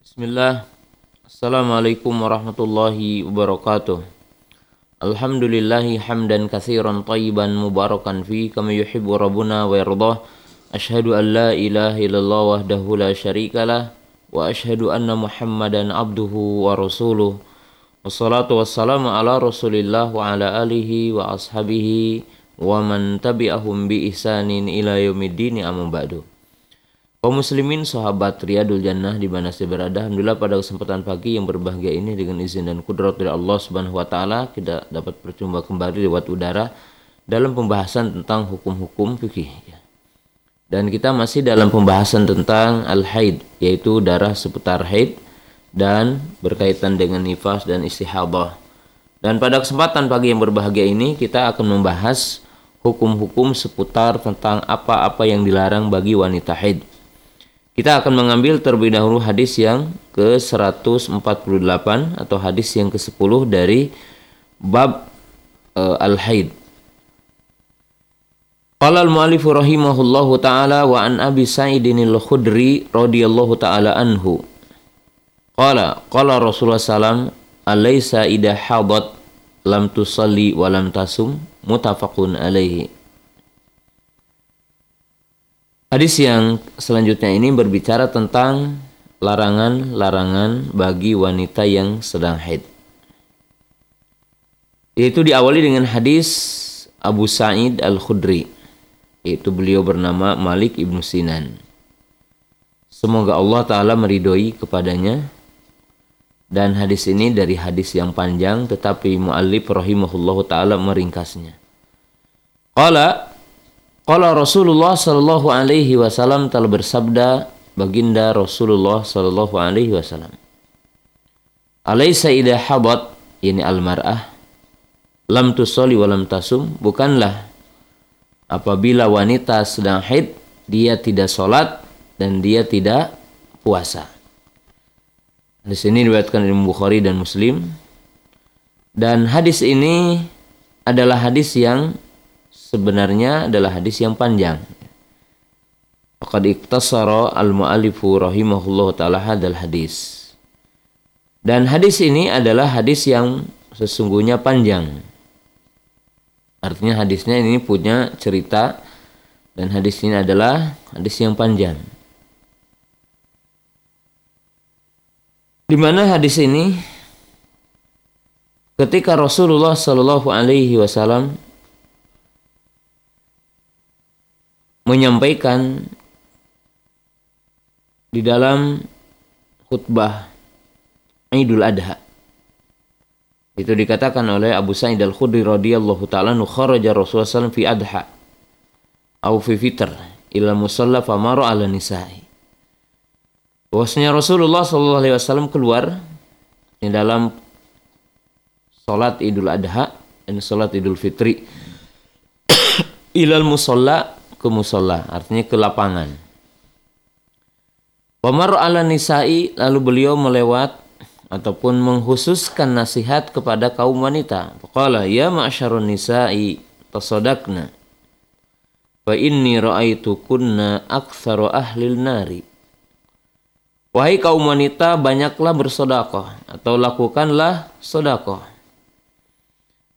Bismillah. Assalamualaikum warahmatullahi wabarakatuh. Alhamdulillahi hamdan kathiran tayyiban mubarakan fi kama yuhibbu rabbuna wa yardah. Ashhadu an la ilaha illallah wahdahu la syarikalah wa ashhadu anna Muhammadan abduhu wa rasuluh. Wassalatu wassalamu ala Rasulillah wa ala alihi wa ashabihi wa man tabi'ahum bi ihsanin ila yaumiddin amma ba'du. Kaum muslimin sahabat Riyadul Jannah di mana saya berada Alhamdulillah pada kesempatan pagi yang berbahagia ini dengan izin dan kudrat dari Allah Subhanahu wa taala kita dapat berjumpa kembali lewat udara dalam pembahasan tentang hukum-hukum fikih ya. Dan kita masih dalam pembahasan tentang al-haid yaitu darah seputar haid dan berkaitan dengan nifas dan istihadah. Dan pada kesempatan pagi yang berbahagia ini kita akan membahas hukum-hukum seputar tentang apa-apa yang dilarang bagi wanita haid. Kita akan mengambil terlebih dahulu hadis yang ke-148 atau hadis yang ke-10 dari bab uh, al-haid. Qala al-mu'allif rahimahullahu taala wa an Abi Sa'idin al-Khudri radhiyallahu taala anhu. Qala qala Rasulullah sallam alaysa idha hadat lam tusalli wa lam tasum mutafaqun alaihi. Hadis yang selanjutnya ini berbicara tentang larangan-larangan bagi wanita yang sedang haid. Yaitu diawali dengan hadis Abu Sa'id Al-Khudri. Yaitu beliau bernama Malik Ibnu Sinan. Semoga Allah Ta'ala meridoi kepadanya. Dan hadis ini dari hadis yang panjang tetapi mu'allif rahimahullahu ta'ala meringkasnya. Qala Qala Rasulullah sallallahu alaihi wasallam telah bersabda baginda Rasulullah sallallahu alaihi wasallam. Alaysa idha habat ini almar'ah lam tusolli wa lam tasum bukanlah apabila wanita sedang haid dia tidak sholat dan dia tidak puasa. Di sini diriwayatkan Imam Bukhari dan Muslim. Dan hadis ini adalah hadis yang sebenarnya adalah hadis yang panjang. Faqad iktasara al-mu'allifu rahimahullah ta'ala hadal hadis. Dan hadis ini adalah hadis yang sesungguhnya panjang. Artinya hadisnya ini punya cerita dan hadis ini adalah hadis yang panjang. Di mana hadis ini ketika Rasulullah Shallallahu alaihi wasallam menyampaikan di dalam khutbah Idul Adha. Itu dikatakan oleh Abu Sa'id Al-Khudri radhiyallahu taala nu kharaja Rasulullah fi adha au fi fitr ila musalla famara ala nisa'i. Bahwasanya Rasulullah sallallahu alaihi wasallam keluar di dalam salat Idul Adha dan salat Idul Fitri ilal musalla ke musola, artinya ke lapangan. Pemar ala nisa'i lalu beliau melewat ataupun menghususkan nasihat kepada kaum wanita. Faqala ya ma'syarun nisa'i tasodakna. Fa inni ra'aitu kunna aktsaru ahlil nari. Wahai kaum wanita, banyaklah bersodakoh atau lakukanlah sodakoh.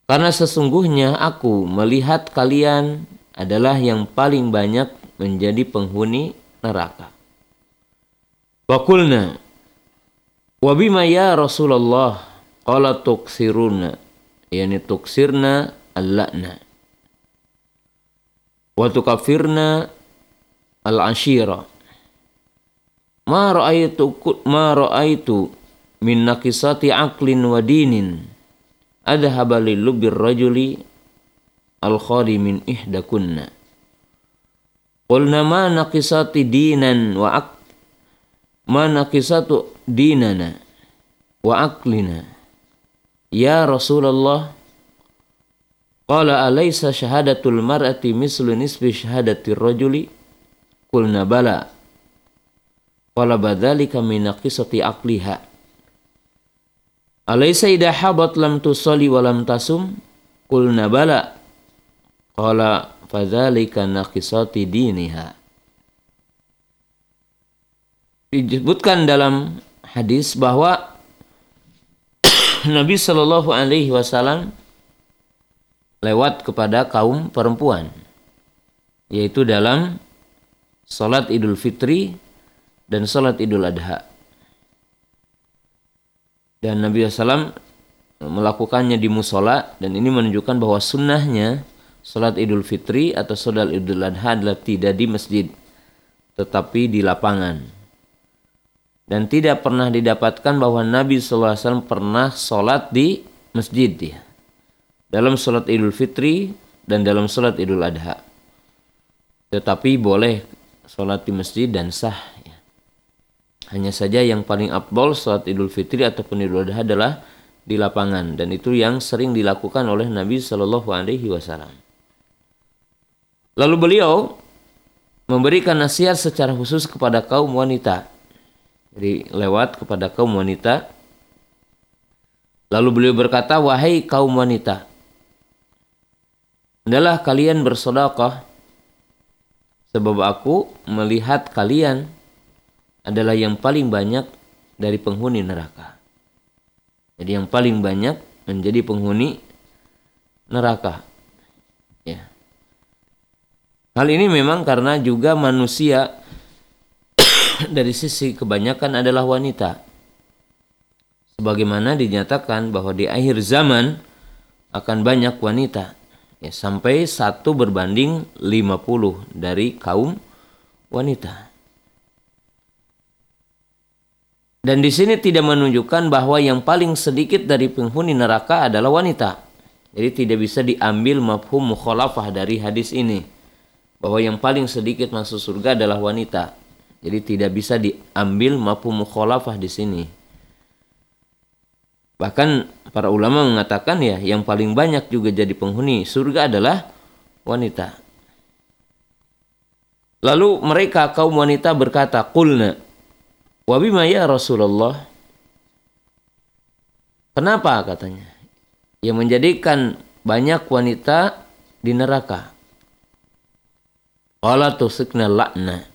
Karena sesungguhnya aku melihat kalian adalah yang paling banyak menjadi penghuni neraka. Wakulna Wabima ya Rasulullah qala tuksiruna yani tuksirna al-la'na wa tukafirna al-ashira ma ra'aitu ma ra'aitu min naqisati aqlin wa dinin adhaba lil rajuli al-khali min ihdakunna. Qulna ma naqisati dinan wa ak ma naqisatu dinana wa aklina. Ya Rasulullah Qala alaysa syahadatul mar'ati mislu nisbi syahadati rajuli? Qulna bala. Qala badzalika min naqisati aqliha. Alaysa idha habat lam tusalli wa lam tasum? Qulna bala. Qala fadzalika naqisati diniha. Disebutkan dalam hadis bahwa Nabi Shallallahu Alaihi Wasallam lewat kepada kaum perempuan, yaitu dalam sholat Idul Fitri dan sholat Idul Adha. Dan Nabi SAW melakukannya di musola dan ini menunjukkan bahwa sunnahnya sholat Idul Fitri atau sholat Idul Adha adalah tidak di masjid, tetapi di lapangan dan tidak pernah didapatkan bahwa Nabi SAW pernah sholat di masjid dia dalam sholat Idul Fitri dan dalam sholat Idul Adha tetapi boleh sholat di masjid dan sah ya. hanya saja yang paling abdol sholat Idul Fitri ataupun Idul Adha adalah di lapangan dan itu yang sering dilakukan oleh Nabi Shallallahu Alaihi Wasallam. Lalu beliau memberikan nasihat secara khusus kepada kaum wanita jadi lewat kepada kaum wanita. Lalu beliau berkata, wahai kaum wanita, adalah kalian bersedekah sebab aku melihat kalian adalah yang paling banyak dari penghuni neraka. Jadi yang paling banyak menjadi penghuni neraka. Hal ini memang karena juga manusia dari sisi kebanyakan adalah wanita. Sebagaimana dinyatakan bahwa di akhir zaman akan banyak wanita. Ya, sampai satu berbanding 50 dari kaum wanita. Dan di sini tidak menunjukkan bahwa yang paling sedikit dari penghuni neraka adalah wanita. Jadi tidak bisa diambil mafhum mukhalafah dari hadis ini. Bahwa yang paling sedikit masuk surga adalah wanita. Jadi tidak bisa diambil maupun mukhalafah di sini. Bahkan para ulama mengatakan ya yang paling banyak juga jadi penghuni surga adalah wanita. Lalu mereka kaum wanita berkata, "Qulna wa bima ya Rasulullah?" Kenapa katanya? Yang menjadikan banyak wanita di neraka. Qala tusikna la'na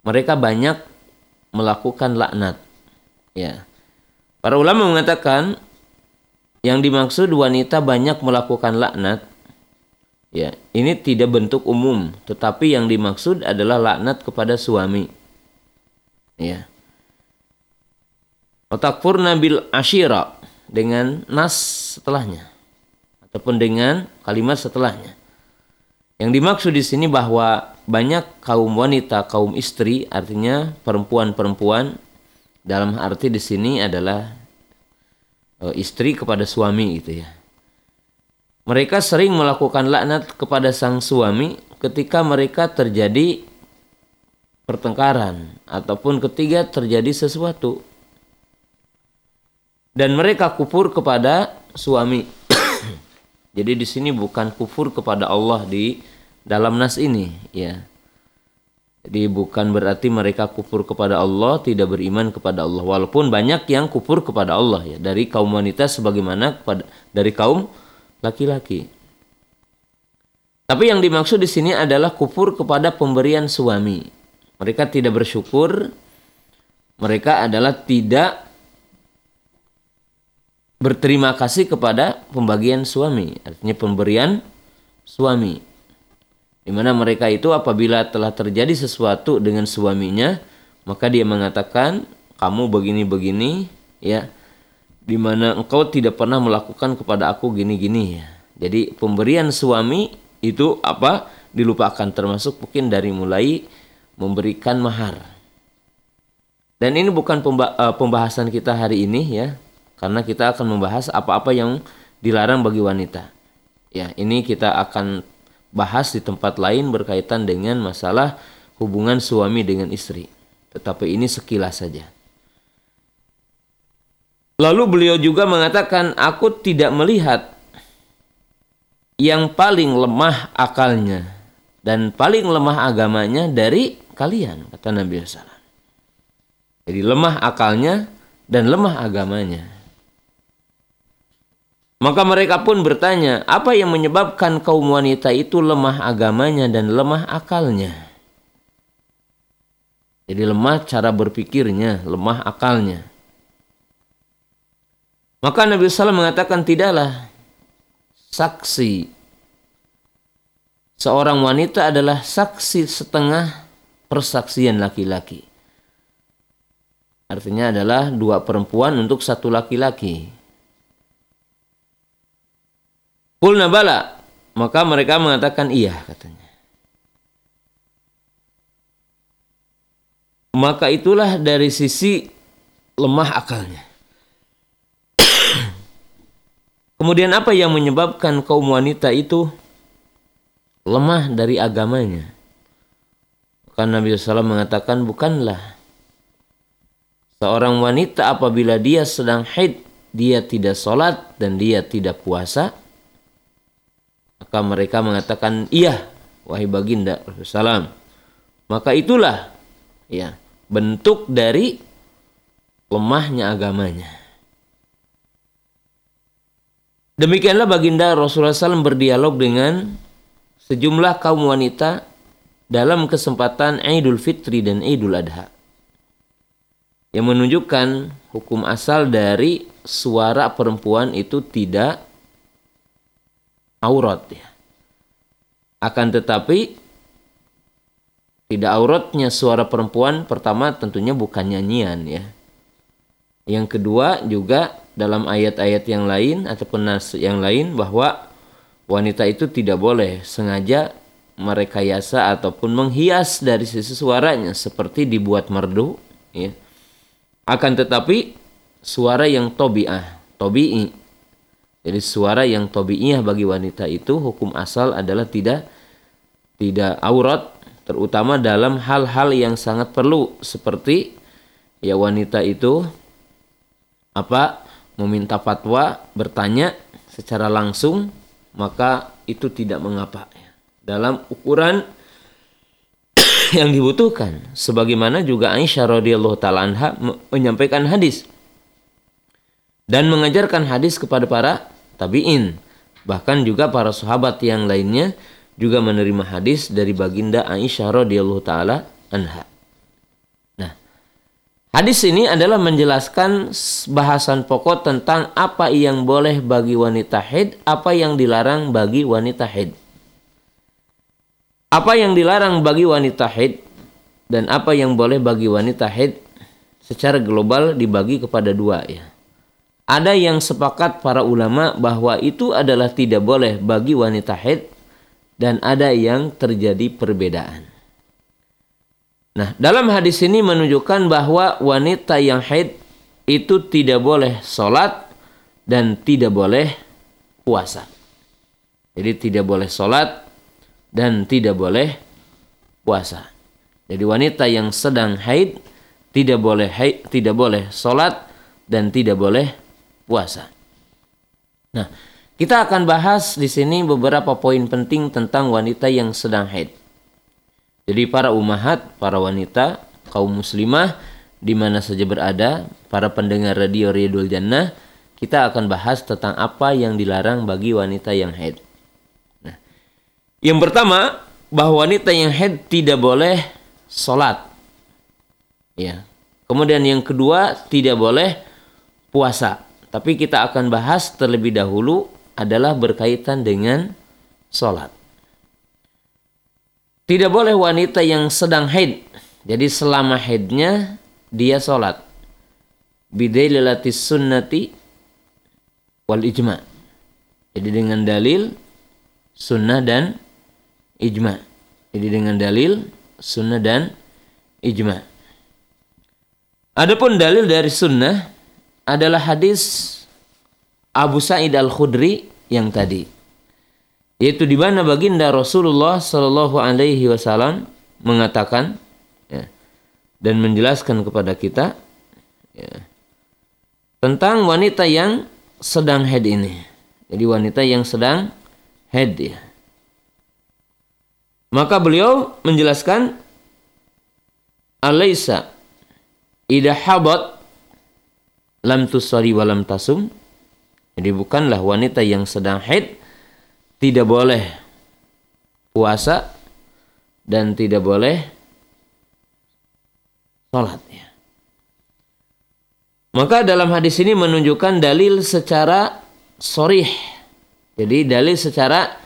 mereka banyak melakukan laknat. Ya. Para ulama mengatakan yang dimaksud wanita banyak melakukan laknat ya, ini tidak bentuk umum, tetapi yang dimaksud adalah laknat kepada suami. Ya. Otakfurna bil ashira dengan nas setelahnya ataupun dengan kalimat setelahnya. Yang dimaksud di sini bahwa banyak kaum wanita, kaum istri, artinya perempuan-perempuan dalam arti di sini adalah e, istri kepada suami gitu ya. Mereka sering melakukan laknat kepada sang suami ketika mereka terjadi pertengkaran ataupun ketiga terjadi sesuatu. Dan mereka kufur kepada suami. Jadi di sini bukan kufur kepada Allah di dalam nas ini ya. Jadi bukan berarti mereka kufur kepada Allah, tidak beriman kepada Allah. Walaupun banyak yang kufur kepada Allah ya dari kaum wanita sebagaimana kepada dari kaum laki-laki. Tapi yang dimaksud di sini adalah kufur kepada pemberian suami. Mereka tidak bersyukur. Mereka adalah tidak berterima kasih kepada pembagian suami, artinya pemberian suami di mana mereka itu apabila telah terjadi sesuatu dengan suaminya maka dia mengatakan kamu begini-begini ya di mana engkau tidak pernah melakukan kepada aku gini-gini ya. Jadi pemberian suami itu apa? Dilupakan termasuk mungkin dari mulai memberikan mahar. Dan ini bukan eh, pembahasan kita hari ini ya karena kita akan membahas apa-apa yang dilarang bagi wanita. Ya ini kita akan bahas di tempat lain berkaitan dengan masalah hubungan suami dengan istri. Tetapi ini sekilas saja. Lalu beliau juga mengatakan, aku tidak melihat yang paling lemah akalnya dan paling lemah agamanya dari kalian, kata Nabi SAW. Jadi lemah akalnya dan lemah agamanya. Maka mereka pun bertanya, apa yang menyebabkan kaum wanita itu lemah agamanya dan lemah akalnya? Jadi lemah cara berpikirnya, lemah akalnya. Maka Nabi SAW mengatakan tidaklah saksi seorang wanita adalah saksi setengah persaksian laki-laki. Artinya adalah dua perempuan untuk satu laki-laki. Kulna bala. Maka mereka mengatakan iya katanya. Maka itulah dari sisi lemah akalnya. Kemudian apa yang menyebabkan kaum wanita itu lemah dari agamanya? Karena Nabi SAW mengatakan bukanlah seorang wanita apabila dia sedang haid, dia tidak sholat dan dia tidak puasa, maka mereka mengatakan iya, wahai baginda Rasulullah. Maka itulah ya bentuk dari lemahnya agamanya. Demikianlah baginda Rasulullah SAW berdialog dengan sejumlah kaum wanita dalam kesempatan Idul Fitri dan Idul Adha. Yang menunjukkan hukum asal dari suara perempuan itu tidak aurat ya. Akan tetapi tidak auratnya suara perempuan pertama tentunya bukan nyanyian ya. Yang kedua juga dalam ayat-ayat yang lain ataupun nas yang lain bahwa wanita itu tidak boleh sengaja merekayasa ataupun menghias dari sisi suaranya seperti dibuat merdu ya. Akan tetapi suara yang tobiah, tobi'i. Jadi suara yang tobi'iyah bagi wanita itu hukum asal adalah tidak tidak aurat terutama dalam hal-hal yang sangat perlu seperti ya wanita itu apa meminta fatwa, bertanya secara langsung, maka itu tidak mengapa. Dalam ukuran yang dibutuhkan. Sebagaimana juga Aisyah radhiyallahu taala menyampaikan hadis dan mengajarkan hadis kepada para tabi'in. Bahkan juga para sahabat yang lainnya juga menerima hadis dari baginda Aisyah radhiyallahu taala anha. Hadis ini adalah menjelaskan bahasan pokok tentang apa yang boleh bagi wanita haid, apa yang dilarang bagi wanita haid. Apa yang dilarang bagi wanita haid dan apa yang boleh bagi wanita haid secara global dibagi kepada dua ya. Ada yang sepakat para ulama bahwa itu adalah tidak boleh bagi wanita haid dan ada yang terjadi perbedaan. Nah, dalam hadis ini menunjukkan bahwa wanita yang haid itu tidak boleh sholat dan tidak boleh puasa. Jadi tidak boleh sholat dan tidak boleh puasa. Jadi wanita yang sedang haid tidak boleh haid, tidak boleh sholat dan tidak boleh puasa. Nah, kita akan bahas di sini beberapa poin penting tentang wanita yang sedang haid. Jadi para umahat, para wanita, kaum muslimah di mana saja berada, para pendengar radio Riyadul Jannah, kita akan bahas tentang apa yang dilarang bagi wanita yang haid. Nah, yang pertama, bahwa wanita yang haid tidak boleh sholat. Ya. Kemudian yang kedua, tidak boleh puasa. Tapi kita akan bahas terlebih dahulu adalah berkaitan dengan sholat. Tidak boleh wanita yang sedang haid. Jadi selama haidnya dia sholat. Bidaililatis sunnati wal ijma. Jadi dengan dalil sunnah dan ijma. Jadi dengan dalil sunnah dan ijma. Adapun dalil dari sunnah adalah hadis Abu Sa'id Al-Khudri yang tadi yaitu di mana baginda Rasulullah Shallallahu Alaihi Wasallam mengatakan ya, dan menjelaskan kepada kita ya, tentang wanita yang sedang head ini. Jadi wanita yang sedang head ya. Maka beliau menjelaskan Alaysa idha habat lam tusari walam tasum. Jadi bukanlah wanita yang sedang head tidak boleh puasa dan tidak boleh sholat. Ya. Maka dalam hadis ini menunjukkan dalil secara sorih. Jadi dalil secara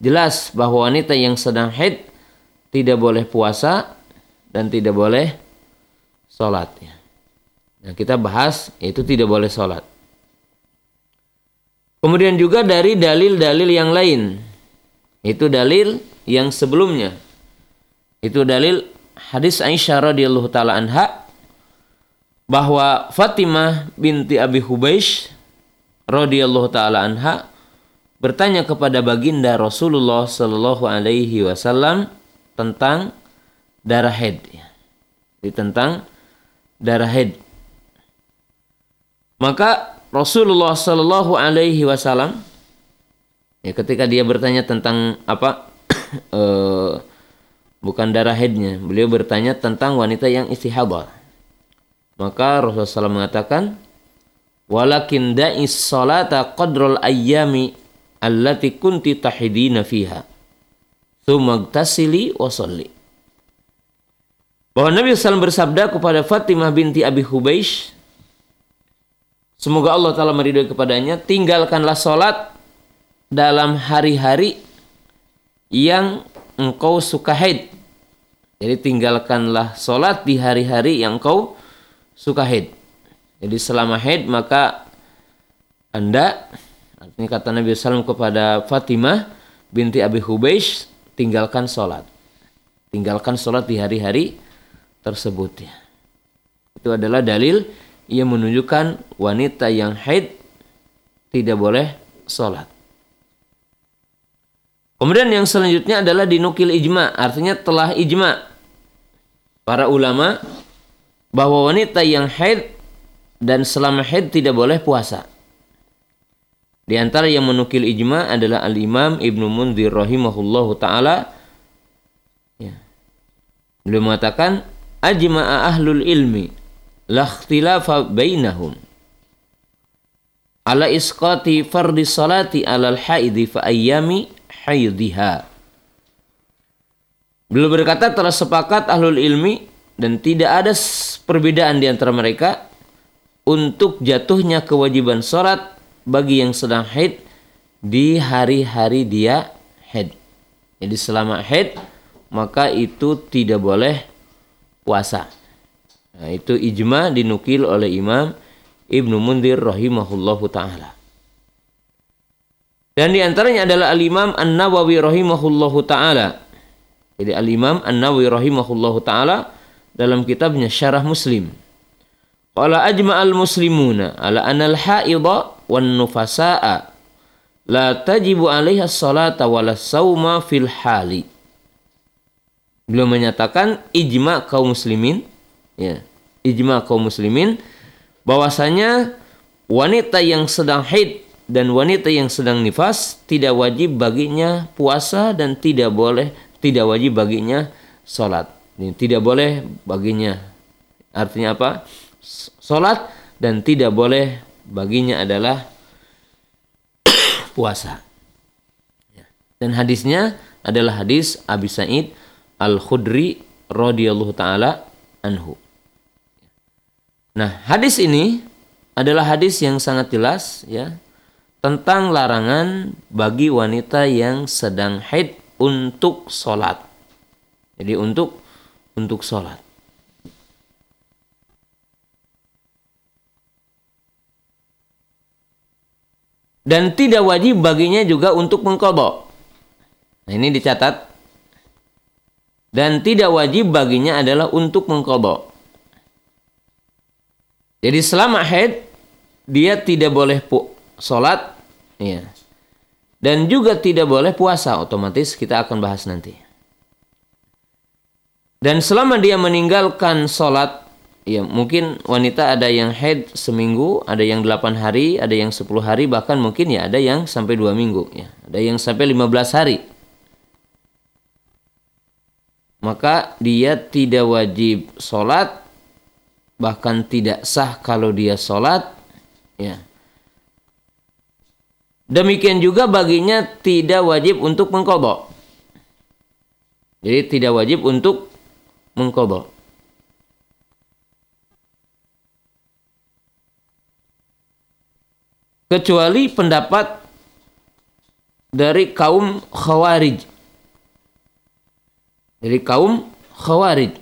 jelas bahwa wanita yang sedang haid tidak boleh puasa dan tidak boleh sholat. Ya. Nah, kita bahas itu tidak boleh sholat. Kemudian juga dari dalil-dalil yang lain. Itu dalil yang sebelumnya. Itu dalil hadis Aisyah radhiyallahu taala anha bahwa Fatimah binti Abi Hubeish radhiyallahu taala anha bertanya kepada baginda Rasulullah sallallahu alaihi wasallam tentang darah haid. Jadi tentang darah haid. Maka Rasulullah sallallahu alaihi wasallam ya ketika dia bertanya tentang apa uh, bukan darah haidnya. Beliau bertanya tentang wanita yang istihadah. Maka Rasulullah SAW mengatakan, Walakin da'is salata qadrul ayyami allati kunti tahidina fiha. Thumagtasili wa salli. Bahwa Nabi SAW bersabda kepada Fatimah binti Abi Hubeish, Semoga Allah Ta'ala meridhoi kepadanya, tinggalkanlah sholat dalam hari-hari yang engkau suka haid. Jadi tinggalkanlah sholat di hari-hari yang kau suka haid. Jadi selama haid maka anda, artinya kata Nabi SAW kepada Fatimah binti Abi Hubeish, tinggalkan sholat. Tinggalkan sholat di hari-hari tersebut ya. Itu adalah dalil yang menunjukkan wanita yang haid tidak boleh sholat. Kemudian yang selanjutnya adalah dinukil ijma, artinya telah ijma para ulama bahwa wanita yang haid dan selama haid tidak boleh puasa. Di antara yang menukil ijma adalah Al-Imam Ibnu Munzir rahimahullahu taala. Ya. Beliau mengatakan ajma'a ahlul ilmi la ikhtilafa bainahum ala isqati salati haidi fa ayyami haidiha Beliau berkata telah sepakat ahlul ilmi dan tidak ada perbedaan di antara mereka untuk jatuhnya kewajiban sholat bagi yang sedang haid di hari-hari dia haid. Jadi selama haid maka itu tidak boleh puasa. Nah, itu ijma dinukil oleh Imam Ibnu Mundir rahimahullahu taala. Dan di antaranya adalah Al-Imam An-Nawawi rahimahullahu taala jadi Al-Imam An-Nawawi rahimahullahu taala dalam kitabnya Syarah Muslim. Qala ajma'al muslimuna ala anal haidha wan nufasa'a la tajibu 'alaiha salata wala sauma fil hali. Beliau menyatakan ijma kaum muslimin ya, ijma kaum muslimin bahwasanya wanita yang sedang haid dan wanita yang sedang nifas tidak wajib baginya puasa dan tidak boleh tidak wajib baginya. Ini tidak boleh baginya. Artinya apa? Sholat dan tidak boleh baginya adalah puasa. Ya. Dan hadisnya adalah hadis Abi Sa'id Al-Khudri radhiyallahu taala anhu. Nah, hadis ini adalah hadis yang sangat jelas ya tentang larangan bagi wanita yang sedang haid untuk sholat. Jadi untuk untuk sholat. Dan tidak wajib baginya juga untuk mengkodok. Nah ini dicatat. Dan tidak wajib baginya adalah untuk mengkodok. Jadi selama haid dia tidak boleh sholat, ya, dan juga tidak boleh puasa otomatis kita akan bahas nanti. Dan selama dia meninggalkan sholat, ya mungkin wanita ada yang head seminggu, ada yang delapan hari, ada yang sepuluh hari, bahkan mungkin ya ada yang sampai dua minggu, ya ada yang sampai lima belas hari maka dia tidak wajib sholat bahkan tidak sah kalau dia sholat ya. Demikian juga baginya tidak wajib untuk mengkobok. jadi tidak wajib untuk mengkobok, kecuali pendapat dari kaum khawarij dari kaum khawarij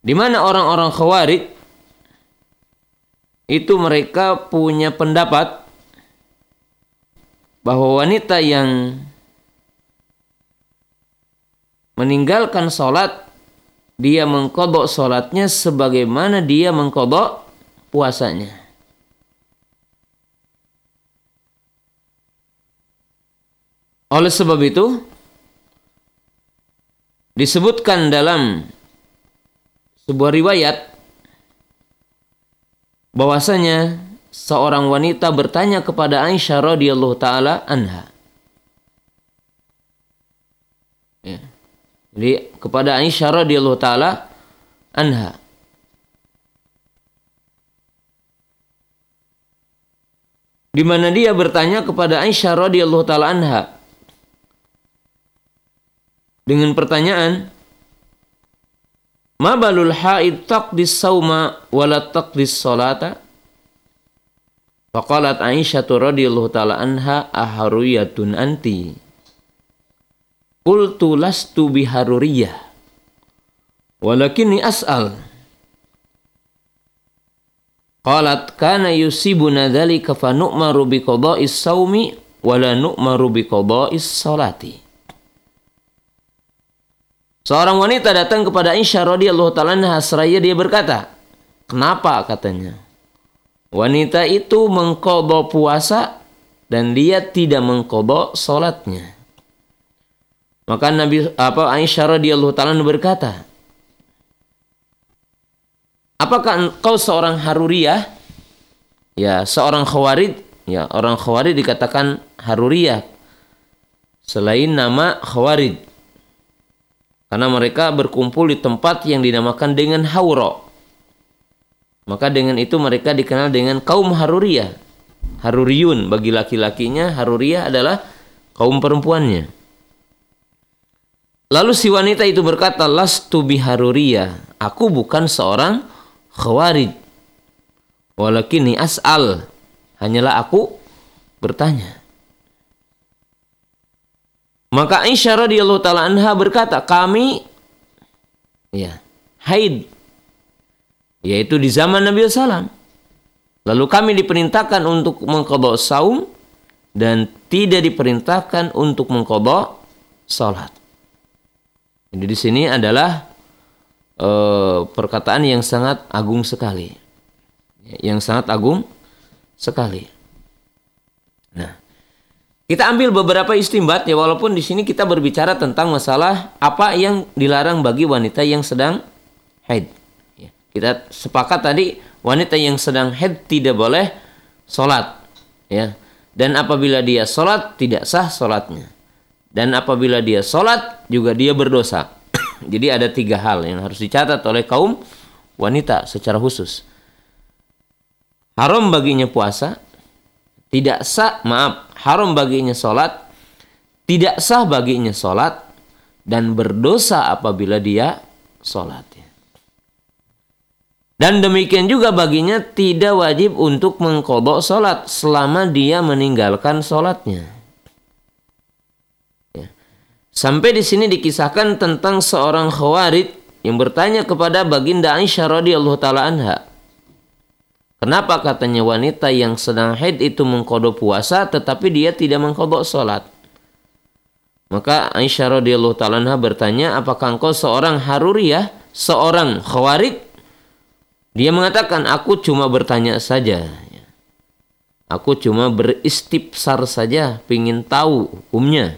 di mana orang-orang khawarij itu mereka punya pendapat bahwa wanita yang meninggalkan sholat dia mengkodok sholatnya sebagaimana dia mengkodok puasanya. Oleh sebab itu, disebutkan dalam sebuah riwayat bahwasanya seorang wanita bertanya kepada Aisyah radhiyallahu taala anha. Ya. Jadi kepada Aisyah radhiyallahu taala anha. Di mana dia bertanya kepada Aisyah radhiyallahu taala anha dengan pertanyaan Ma balul haid taqdis sauma wala taqdis salata? Faqalat Aisyah radhiyallahu taala anha aharuyatun anti. Qultu lastu biharuriyah. Walakinni as'al. Qalat kana yusibuna dzalika fa nu'maru bi qada'is saumi wa la nu'maru bi qada'is salati. Seorang wanita datang kepada Aisyah radhiyallahu taala seraya dia berkata, "Kenapa?" katanya. Wanita itu mengkodok puasa dan dia tidak mengkodok sholatnya. Maka Nabi apa Aisyah radhiyallahu taala berkata, Apakah engkau seorang haruriyah? Ya, seorang khawarid. Ya, orang khawarid dikatakan haruriyah. Selain nama khawarid. Karena mereka berkumpul di tempat yang dinamakan dengan hauro. Maka dengan itu mereka dikenal dengan kaum haruriyah. Haruriyun bagi laki-lakinya, haruriyah adalah kaum perempuannya. Lalu si wanita itu berkata, Lastu biharuriyah. Aku bukan seorang khawarij. Walakini as'al. Hanyalah aku bertanya. Maka Aisyah radhiyallahu taala anha berkata, kami ya, haid yaitu di zaman Nabi SAW. Lalu kami diperintahkan untuk mengkodok saum dan tidak diperintahkan untuk mengkodok salat. Jadi di sini adalah e, perkataan yang sangat agung sekali. Yang sangat agung sekali. Nah, kita ambil beberapa istimbat ya walaupun di sini kita berbicara tentang masalah apa yang dilarang bagi wanita yang sedang haid. Ya, kita sepakat tadi wanita yang sedang haid tidak boleh sholat. Ya. Dan apabila dia sholat tidak sah sholatnya. Dan apabila dia sholat juga dia berdosa. Jadi ada tiga hal yang harus dicatat oleh kaum wanita secara khusus. Haram baginya puasa, tidak sah, maaf, haram baginya sholat, tidak sah baginya sholat, dan berdosa apabila dia sholat. Dan demikian juga baginya tidak wajib untuk mengkodok sholat selama dia meninggalkan sholatnya. Sampai di sini dikisahkan tentang seorang khawarid yang bertanya kepada baginda Aisyah radhiyallahu taala anha. Kenapa katanya wanita yang sedang haid itu mengkodok puasa tetapi dia tidak mengkodok sholat? Maka Aisyah radhiyallahu taala bertanya, apakah engkau seorang haruriyah, seorang khawarid? Dia mengatakan, aku cuma bertanya saja. Aku cuma beristifsar saja, pingin tahu hukumnya.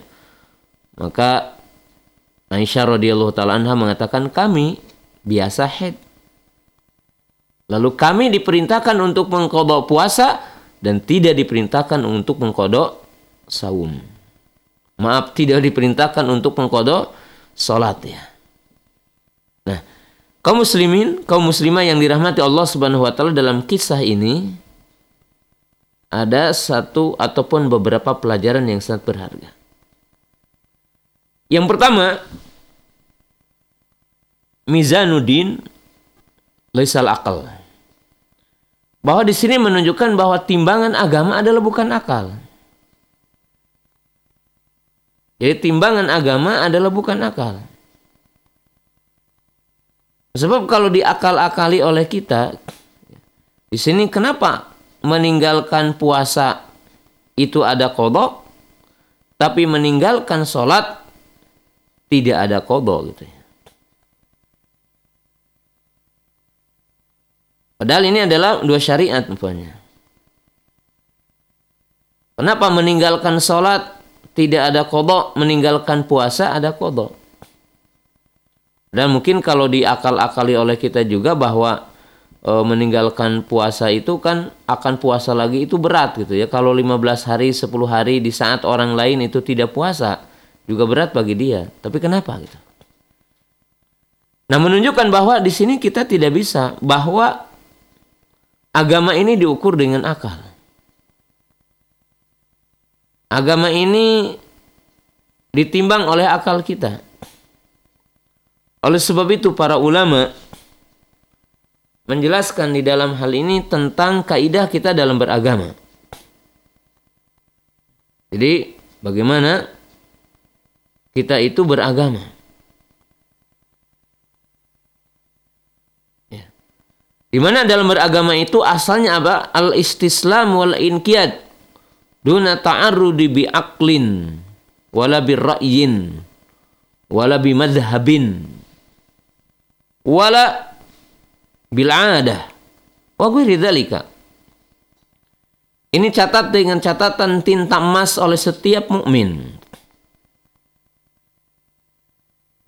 Maka Aisyah radhiyallahu taala mengatakan kami biasa haid. Lalu kami diperintahkan untuk mengkodok puasa dan tidak diperintahkan untuk mengkodok saum. Maaf, tidak diperintahkan untuk mengkodok sholat ya. Nah, kaum muslimin, kaum muslimah yang dirahmati Allah Subhanahu wa taala dalam kisah ini ada satu ataupun beberapa pelajaran yang sangat berharga. Yang pertama, Mizanuddin Laisal Akal. bahwa di sini menunjukkan bahwa timbangan agama adalah bukan akal. Jadi timbangan agama adalah bukan akal. Sebab kalau diakal-akali oleh kita, di sini kenapa meninggalkan puasa itu ada kodok, tapi meninggalkan sholat tidak ada kodok gitu ya. Padahal ini adalah dua syariat umpamanya. Kenapa meninggalkan sholat tidak ada kodok, meninggalkan puasa ada kodok. Dan mungkin kalau diakal-akali oleh kita juga bahwa e, meninggalkan puasa itu kan akan puasa lagi itu berat gitu ya. Kalau 15 hari, 10 hari di saat orang lain itu tidak puasa juga berat bagi dia. Tapi kenapa gitu? Nah menunjukkan bahwa di sini kita tidak bisa bahwa agama ini diukur dengan akal. Agama ini ditimbang oleh akal kita. Oleh sebab itu para ulama menjelaskan di dalam hal ini tentang kaidah kita dalam beragama. Jadi bagaimana kita itu beragama. Di mana dalam beragama itu asalnya apa? Al-istislam wal inqiyad. Duna ta'arrudi bi aqlin wala bi ra'yin wala bi madhhabin wala bil 'adah wa ghairi. Ini catat dengan catatan tinta emas oleh setiap mukmin.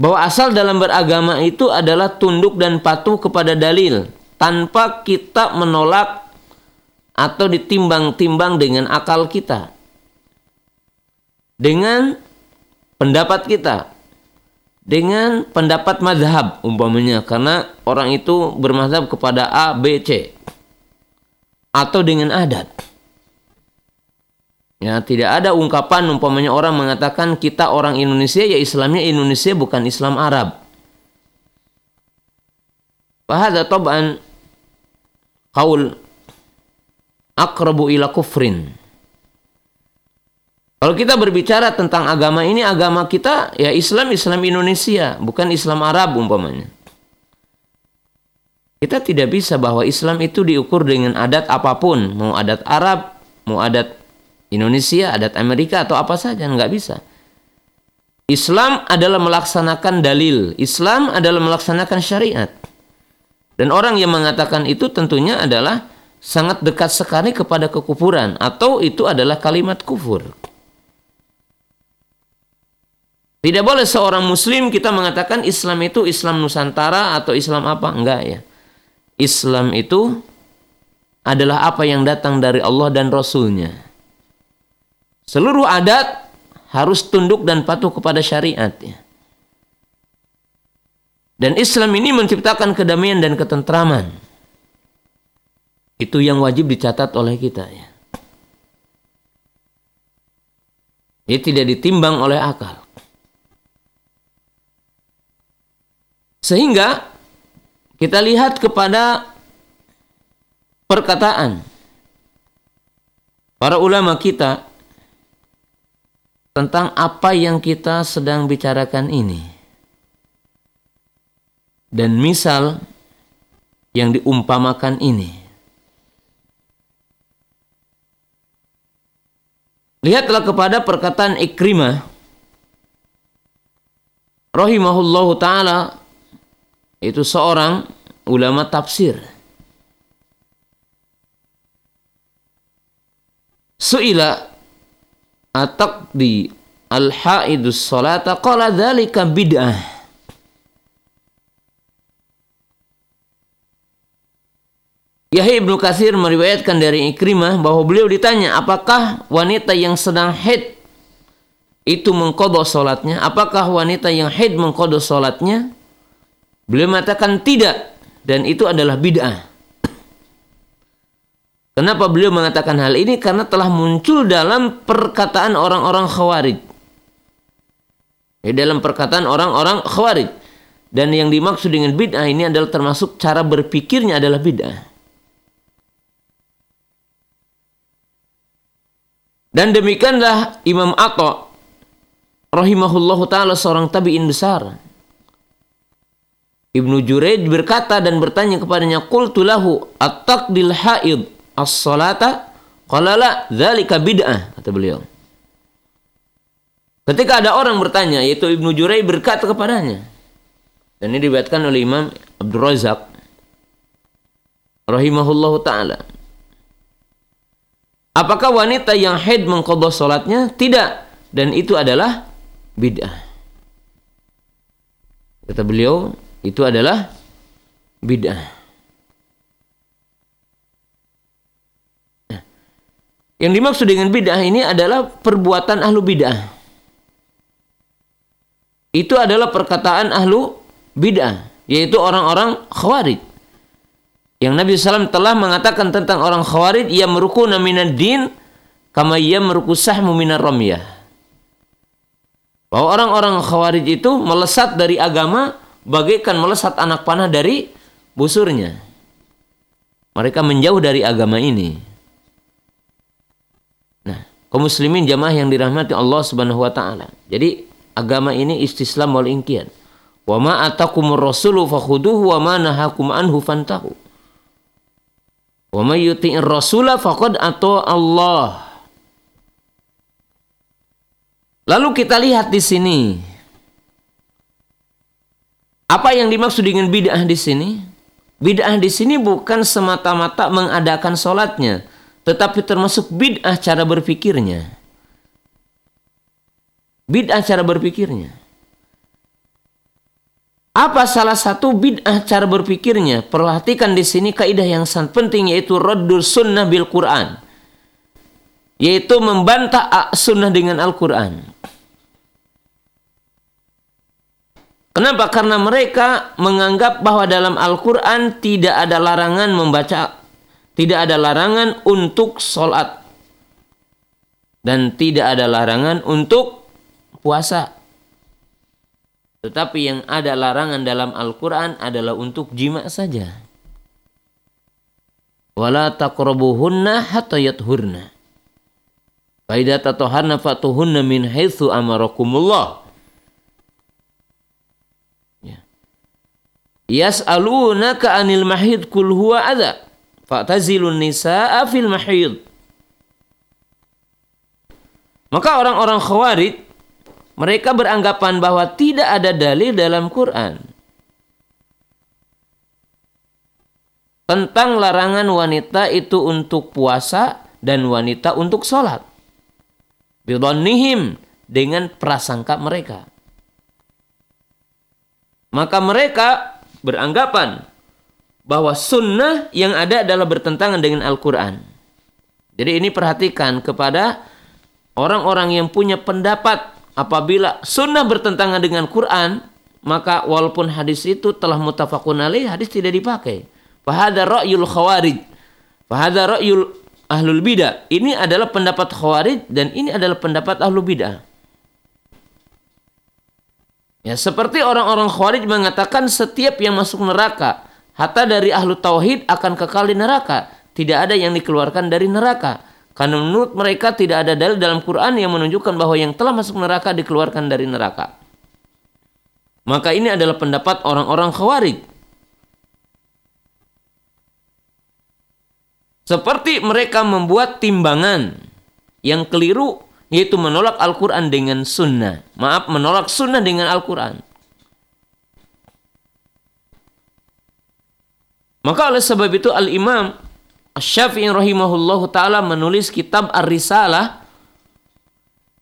Bahwa asal dalam beragama itu adalah tunduk dan patuh kepada dalil tanpa kita menolak atau ditimbang-timbang dengan akal kita. Dengan pendapat kita. Dengan pendapat madhab umpamanya. Karena orang itu bermadhab kepada A, B, C. Atau dengan adat. Ya, tidak ada ungkapan umpamanya orang mengatakan kita orang Indonesia ya Islamnya Indonesia bukan Islam Arab. Fahada tab'an qaul akrabu ila kufrin. Kalau kita berbicara tentang agama ini, agama kita ya Islam, Islam Indonesia, bukan Islam Arab umpamanya. Kita tidak bisa bahwa Islam itu diukur dengan adat apa pun, mau adat Arab, mau adat Indonesia, adat Amerika atau apa saja, nggak bisa. Islam adalah melaksanakan dalil, Islam adalah melaksanakan syariat. Dan orang yang mengatakan itu tentunya adalah sangat dekat sekali kepada kekufuran atau itu adalah kalimat kufur. Tidak boleh seorang muslim kita mengatakan Islam itu Islam Nusantara atau Islam apa? Enggak ya. Islam itu adalah apa yang datang dari Allah dan Rasulnya. Seluruh adat harus tunduk dan patuh kepada syariat ya. Dan Islam ini menciptakan kedamaian dan ketentraman. Itu yang wajib dicatat oleh kita ya. Dia tidak ditimbang oleh akal. Sehingga kita lihat kepada perkataan para ulama kita tentang apa yang kita sedang bicarakan ini dan misal yang diumpamakan ini. Lihatlah kepada perkataan Ikrimah rahimahullahu taala itu seorang ulama tafsir. Suila ataqdi al-haidus salata qala dzalika bid'ah Yahya ibnu Kasir meriwayatkan dari Ikrimah bahwa beliau ditanya apakah wanita yang sedang haid itu mengkodok sholatnya apakah wanita yang haid mengkodok sholatnya beliau mengatakan tidak dan itu adalah bid'ah. Kenapa beliau mengatakan hal ini? Karena telah muncul dalam perkataan orang-orang khawarij. Dalam perkataan orang-orang khawarij. Dan yang dimaksud dengan bid'ah ini adalah termasuk cara berpikirnya adalah bid'ah Dan demikianlah Imam Atta rahimahullahu taala seorang tabi'in besar. Ibnu Juraid berkata dan bertanya kepadanya, "Qultu lahu at-taqdil haid as-salata?" Qala la, dzalika bid'ah, kata beliau. Ketika ada orang bertanya, yaitu Ibnu Juraid berkata kepadanya, dan ini diriwayatkan oleh Imam Abdul Razak rahimahullahu taala. Apakah wanita yang haid mengqadha salatnya? Tidak. Dan itu adalah bid'ah. Kata beliau, itu adalah bid'ah. Yang dimaksud dengan bid'ah ini adalah perbuatan ahlu bid'ah. Itu adalah perkataan ahlu bid'ah, yaitu orang-orang khawarij. Yang Nabi SAW telah mengatakan tentang orang khawarij, ia meruku minad din, kama ia meruku sahmu minar ramyah. Bahwa orang-orang khawarij itu melesat dari agama bagaikan melesat anak panah dari busurnya. Mereka menjauh dari agama ini. Nah, kaum muslimin jamaah yang dirahmati Allah Subhanahu wa taala. Jadi agama ini istislam wal inqiyad. Wa ma atakumur rasulu fakhuduhu wa ma nahakum anhu fantahu. Wa may yuti'ir rasula faqad ata Allah. Lalu kita lihat di sini. Apa yang dimaksud dengan bid'ah di sini? Bid'ah di sini bukan semata-mata mengadakan sholatnya, tetapi termasuk bid'ah cara berpikirnya. Bid'ah cara berpikirnya. Apa salah satu bid'ah cara berpikirnya? Perhatikan di sini kaidah yang sangat penting yaitu raddul sunnah bil Quran. Yaitu membantah sunnah dengan Al-Quran. Kenapa? Karena mereka menganggap bahwa dalam Al-Quran tidak ada larangan membaca, tidak ada larangan untuk sholat. Dan tidak ada larangan untuk puasa. Tetapi yang ada larangan dalam Al-Quran adalah untuk jima saja. Wala taqrabuhunna hatta yathurna. Faidah tatoharna fatuhunna min haitsu amarakumullah. Yas'alunaka anil mahid kul huwa adha. Fa'tazilun nisa'a fil mahid. Maka orang-orang khawarij mereka beranggapan bahwa tidak ada dalil dalam Quran tentang larangan wanita itu untuk puasa dan wanita untuk sholat. Bidonnihim dengan prasangka mereka. Maka mereka beranggapan bahwa sunnah yang ada adalah bertentangan dengan Al-Quran. Jadi ini perhatikan kepada orang-orang yang punya pendapat apabila sunnah bertentangan dengan Quran, maka walaupun hadis itu telah mutafakun alaih, hadis tidak dipakai. Fahada ra'yul khawarij. Fahada ra'yul ahlul bidah. Ini adalah pendapat khawarij dan ini adalah pendapat ahlul bidah. Ya, seperti orang-orang Khawarij mengatakan setiap yang masuk neraka, hatta dari ahlu tauhid akan kekal di neraka. Tidak ada yang dikeluarkan dari neraka. Karena menurut mereka tidak ada dalil dalam Quran yang menunjukkan bahwa yang telah masuk neraka dikeluarkan dari neraka. Maka ini adalah pendapat orang-orang Khawarij. Seperti mereka membuat timbangan yang keliru yaitu menolak Al-Quran dengan sunnah. Maaf, menolak sunnah dengan Al-Quran. Maka oleh sebab itu Al-Imam Syafi'i rahimahullah ta'ala menulis kitab Ar-Risalah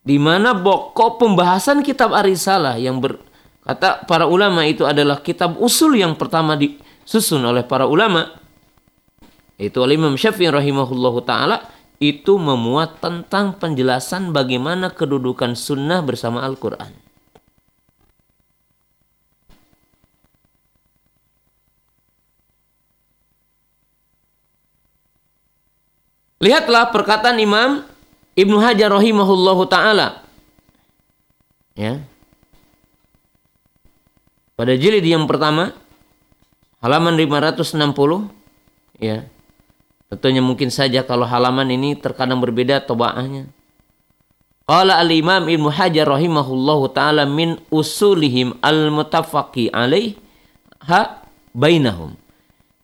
di mana pokok pembahasan kitab Ar-Risalah yang ber, kata para ulama itu adalah kitab usul yang pertama disusun oleh para ulama itu Al-Imam Syafi'i rahimahullah ta'ala itu memuat tentang penjelasan bagaimana kedudukan sunnah bersama Al-Quran. Lihatlah perkataan Imam Ibnu Hajar rahimahullahu taala. Ya. Pada jilid yang pertama halaman 560 ya Tentunya mungkin saja kalau halaman ini terkadang berbeda tobaahnya. Qala al-Imam Ibnu Hajar rahimahullahu taala min usulihim al-mutafaqi alaih ha bainahum.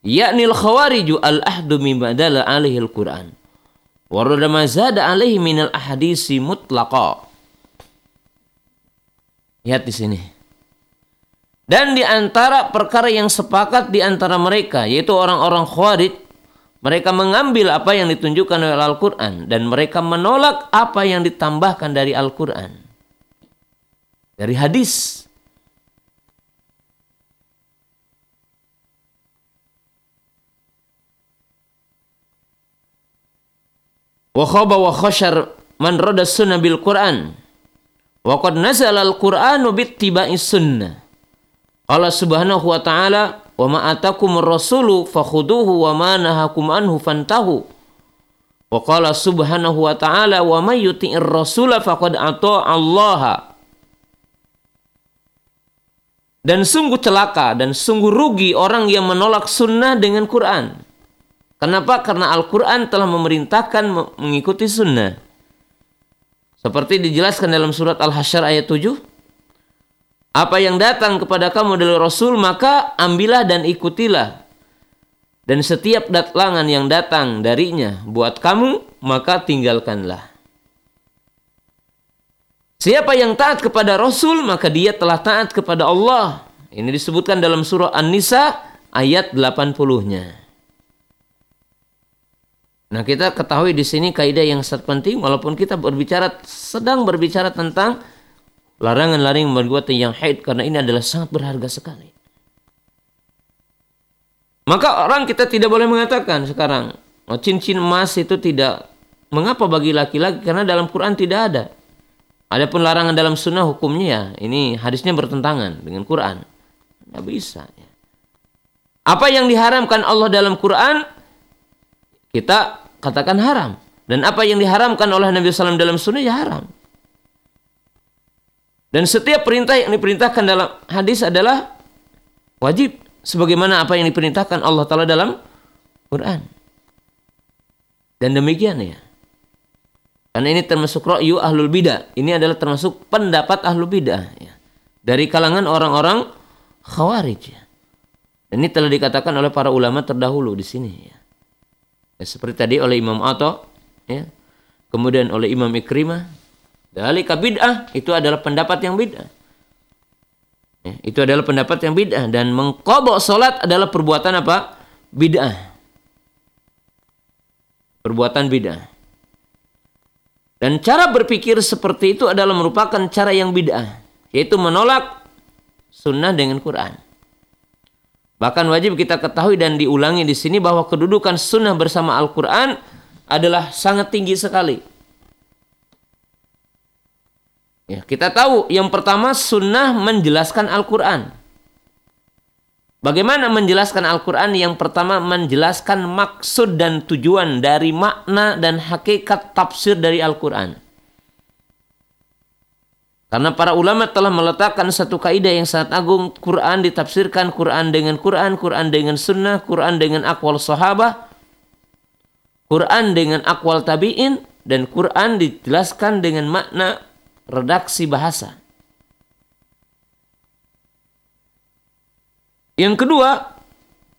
Yakni al-khawariju al-ahdu min badala alaihi al-Qur'an. Warada ma zada alaihi min al-ahadisi mutlaqa. Lihat di sini. Dan di antara perkara yang sepakat di antara mereka yaitu orang-orang khawarij mereka mengambil apa yang ditunjukkan oleh Al-Quran dan mereka menolak apa yang ditambahkan dari Al-Quran. Dari hadis. Wa khaba wa khashar man rada sunnah bil Quran. Wa qad nazala al-Qur'anu bittiba'i sunnah. Allah subhanahu wa ta'ala Wa ma atakumur rasulu fakhuduhu wa ma nahakum anhu fantahu. Wa qala subhanahu wa ta'ala wa may yuti'ir rasula faqad Allah. Dan sungguh celaka dan sungguh rugi orang yang menolak sunnah dengan Quran. Kenapa? Karena Al-Quran telah memerintahkan mengikuti sunnah. Seperti dijelaskan dalam surat Al-Hasyr ayat 7 apa yang datang kepada kamu dari Rasul maka ambillah dan ikutilah. Dan setiap datlangan yang datang darinya buat kamu maka tinggalkanlah. Siapa yang taat kepada Rasul maka dia telah taat kepada Allah. Ini disebutkan dalam surah An-Nisa ayat 80-nya. Nah, kita ketahui di sini kaidah yang sangat penting walaupun kita berbicara sedang berbicara tentang larangan-larangan perbuatan yang haid karena ini adalah sangat berharga sekali. Maka orang kita tidak boleh mengatakan sekarang oh, cincin emas itu tidak mengapa bagi laki-laki karena dalam Quran tidak ada. Adapun larangan dalam sunnah hukumnya ya ini hadisnya bertentangan dengan Quran. Tidak bisa. Ya. Apa yang diharamkan Allah dalam Quran kita katakan haram dan apa yang diharamkan oleh Nabi SAW dalam sunnah ya haram. Dan setiap perintah yang diperintahkan dalam hadis adalah wajib sebagaimana apa yang diperintahkan Allah Taala dalam Quran. Dan demikian ya. Karena ini termasuk ra'yu ahlul bidah. Ini adalah termasuk pendapat ahlul bidah ya. Dari kalangan orang-orang khawarij ya. Ini telah dikatakan oleh para ulama terdahulu di sini ya. Ya seperti tadi oleh Imam Atta ya. Kemudian oleh Imam Ikrimah Dalika bid'ah itu adalah pendapat yang bid'ah. Ya, itu adalah pendapat yang bid'ah dan mengkobok solat adalah perbuatan apa? Bid'ah. Perbuatan bid'ah. Dan cara berpikir seperti itu adalah merupakan cara yang bid'ah, yaitu menolak sunnah dengan Quran. Bahkan wajib kita ketahui dan diulangi di sini bahwa kedudukan sunnah bersama Al-Quran adalah sangat tinggi sekali. Ya, kita tahu yang pertama sunnah menjelaskan Al-Quran. Bagaimana menjelaskan Al-Quran? Yang pertama menjelaskan maksud dan tujuan dari makna dan hakikat tafsir dari Al-Quran. Karena para ulama telah meletakkan satu kaidah yang sangat agung. Quran ditafsirkan Quran dengan Quran, Quran dengan sunnah, Quran dengan akwal sahabah, Quran dengan akwal tabi'in, dan Quran dijelaskan dengan makna redaksi bahasa. Yang kedua,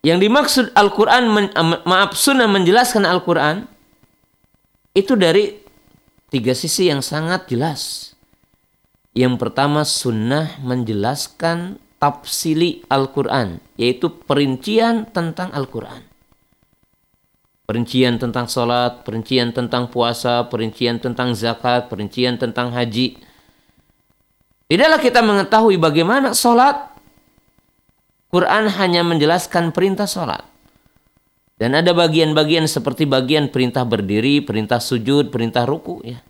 yang dimaksud Al-Quran, maaf sunnah menjelaskan Al-Quran, itu dari tiga sisi yang sangat jelas. Yang pertama sunnah menjelaskan tafsili Al-Quran, yaitu perincian tentang Al-Quran. Perincian tentang sholat, perincian tentang puasa, perincian tentang zakat, perincian tentang haji. Tidaklah kita mengetahui bagaimana sholat. Quran hanya menjelaskan perintah sholat. Dan ada bagian-bagian seperti bagian perintah berdiri, perintah sujud, perintah ruku ya.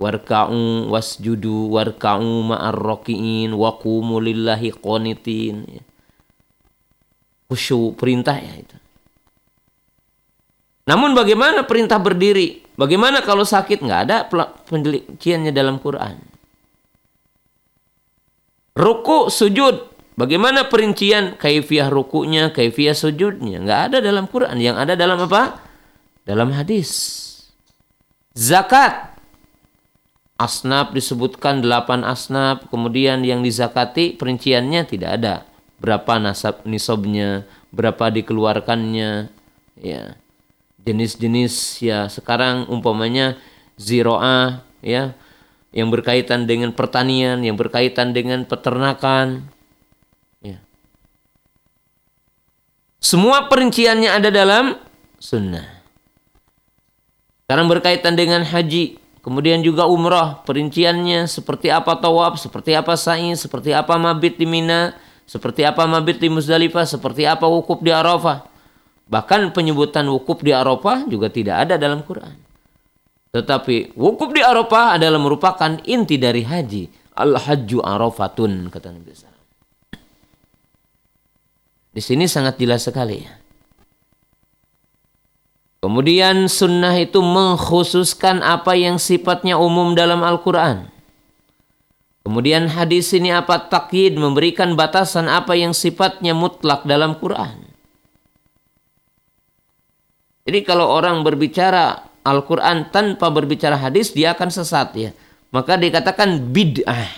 Warka'u wasjudu warka'u ma'ar roki'in waqumu lillahi qonitin. Ya. Khusyuk perintah ya itu. Namun bagaimana perintah berdiri? Bagaimana kalau sakit? Nggak ada penjelasannya dalam Quran. Ruku, sujud. Bagaimana perincian kaifiah rukunya, kaifiah sujudnya? Nggak ada dalam Quran. Yang ada dalam apa? Dalam hadis. Zakat. Asnaf disebutkan delapan asnaf, kemudian yang dizakati perinciannya tidak ada. Berapa nasab nisobnya, berapa dikeluarkannya, ya. Jenis-jenis ya sekarang umpamanya ziroah ya yang berkaitan dengan pertanian, yang berkaitan dengan peternakan. Ya. Semua perinciannya ada dalam sunnah. Sekarang berkaitan dengan haji, Kemudian juga umrah, perinciannya seperti apa tawaf, seperti apa sa'i, seperti apa mabit di Mina, seperti apa mabit di Muzdalifah, seperti apa wukuf di Arafah. Bahkan penyebutan wukuf di Arafah juga tidak ada dalam Quran. Tetapi wukuf di Arafah adalah merupakan inti dari haji. Al-hajju arafatun, kata Nabi SAW. Di sini sangat jelas sekali ya. Kemudian sunnah itu mengkhususkan apa yang sifatnya umum dalam Al-Quran. Kemudian hadis ini apa takyid memberikan batasan apa yang sifatnya mutlak dalam Quran. Jadi kalau orang berbicara Al-Quran tanpa berbicara hadis dia akan sesat ya. Maka dikatakan bid'ah.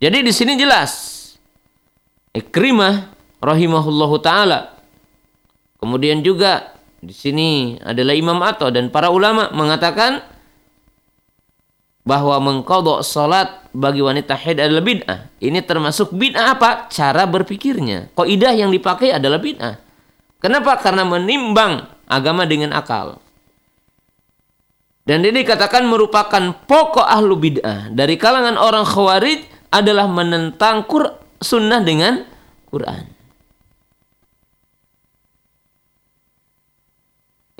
Jadi di sini jelas. Ikrimah rahimahullahu taala Kemudian juga di sini adalah Imam Ato dan para ulama mengatakan bahwa mengkodok salat bagi wanita haid adalah bid'ah. Ini termasuk bid'ah apa? Cara berpikirnya. Kaidah yang dipakai adalah bid'ah. Kenapa? Karena menimbang agama dengan akal. Dan ini dikatakan merupakan pokok ahlu bid'ah. Dari kalangan orang khawarij adalah menentang sunnah dengan Quran.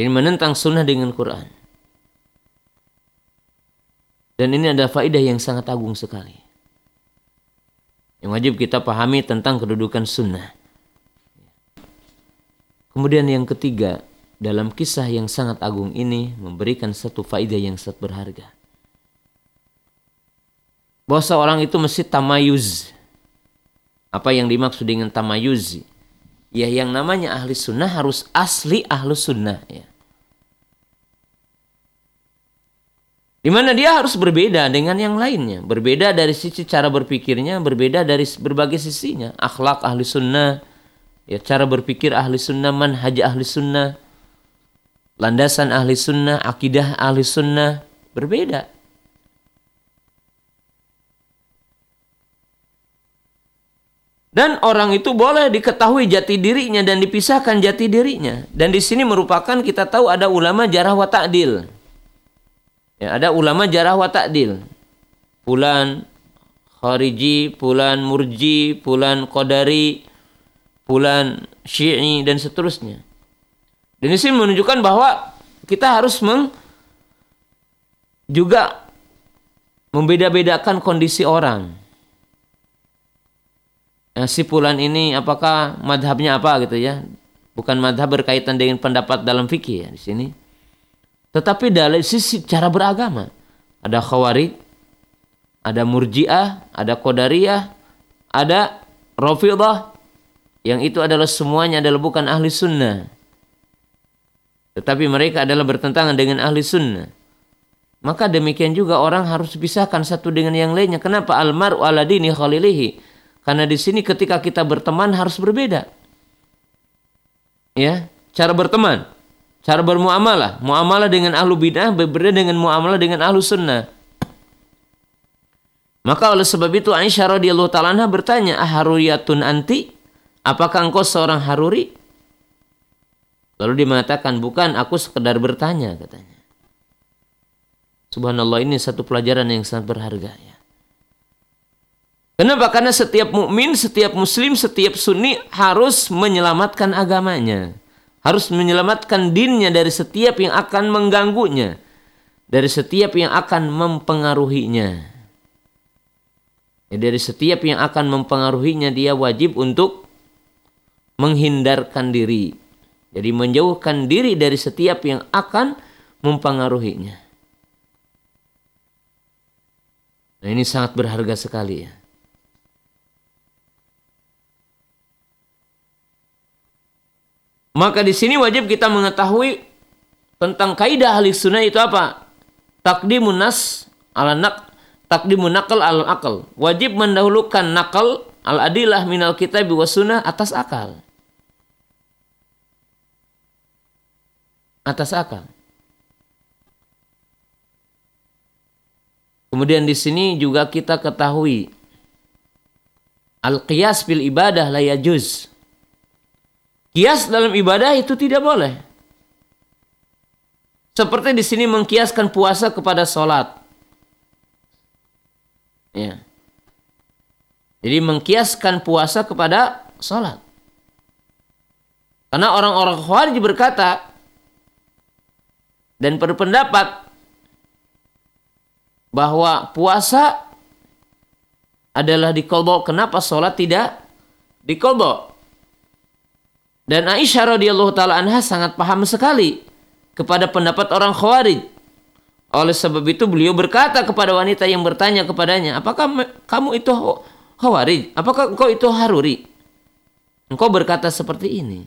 Ini menentang sunnah dengan Quran. Dan ini ada faedah yang sangat agung sekali. Yang wajib kita pahami tentang kedudukan sunnah. Kemudian yang ketiga, dalam kisah yang sangat agung ini memberikan satu faedah yang sangat berharga. Bahwa seorang itu mesti tamayuz. Apa yang dimaksud dengan tamayuz? Ya yang namanya ahli sunnah harus asli ahli sunnah ya. Di mana dia harus berbeda dengan yang lainnya. Berbeda dari sisi cara berpikirnya, berbeda dari berbagai sisinya. Akhlak ahli sunnah, ya cara berpikir ahli sunnah, manhaj ahli sunnah, landasan ahli sunnah, akidah ahli sunnah, berbeda. Dan orang itu boleh diketahui jati dirinya dan dipisahkan jati dirinya. Dan di sini merupakan kita tahu ada ulama jarah wa ta'dil. Ya, ada ulama jarah wa ta'dil. Pulan khariji, pulan murji, pulan qadari, pulan syi'i dan seterusnya. Dan ini menunjukkan bahwa kita harus meng, juga membeda-bedakan kondisi orang. Ya, si pulan ini apakah madhabnya apa gitu ya? Bukan madhab berkaitan dengan pendapat dalam fikih ya di sini tetapi dari sisi cara beragama. Ada khawarij, ada murjiah, ada qadariyah, ada rafidah. Yang itu adalah semuanya adalah bukan ahli sunnah. Tetapi mereka adalah bertentangan dengan ahli sunnah. Maka demikian juga orang harus pisahkan satu dengan yang lainnya. Kenapa? Almaru ala dini khalilihi. Karena di sini ketika kita berteman harus berbeda. Ya, cara berteman. Cara bermuamalah, muamalah dengan ahlu bid'ah berbeda dengan muamalah dengan ahlu sunnah. Maka oleh sebab itu Aisyah radhiyallahu taala bertanya, "Aharuriyatun anti? Apakah engkau seorang haruri?" Lalu dia mengatakan, "Bukan, aku sekedar bertanya," katanya. Subhanallah ini satu pelajaran yang sangat berharga ya. Kenapa? Karena setiap mukmin, setiap muslim, setiap sunni harus menyelamatkan agamanya harus menyelamatkan dinnya dari setiap yang akan mengganggunya, dari setiap yang akan mempengaruhinya. Ya, dari setiap yang akan mempengaruhinya dia wajib untuk menghindarkan diri. Jadi menjauhkan diri dari setiap yang akan mempengaruhinya. Nah ini sangat berharga sekali ya. Maka di sini wajib kita mengetahui tentang kaidah ahli sunnah itu apa? takdimun nas ala nak takdimun nakal al akal. Wajib mendahulukan nakal al adilah minal kitab wa sunnah atas akal. Atas akal. Kemudian di sini juga kita ketahui al-qiyas bil ibadah la yajuz. Kias dalam ibadah itu tidak boleh. Seperti di sini mengkiaskan puasa kepada sholat. Ya. Jadi mengkiaskan puasa kepada sholat. Karena orang-orang Khawarij berkata dan berpendapat bahwa puasa adalah dikolbo. Kenapa sholat tidak dikolbo? Dan Aisyah radhiyallahu taala anha sangat paham sekali kepada pendapat orang Khawarij. Oleh sebab itu beliau berkata kepada wanita yang bertanya kepadanya, apakah kamu itu khawarij? Apakah engkau itu haruri? Engkau berkata seperti ini.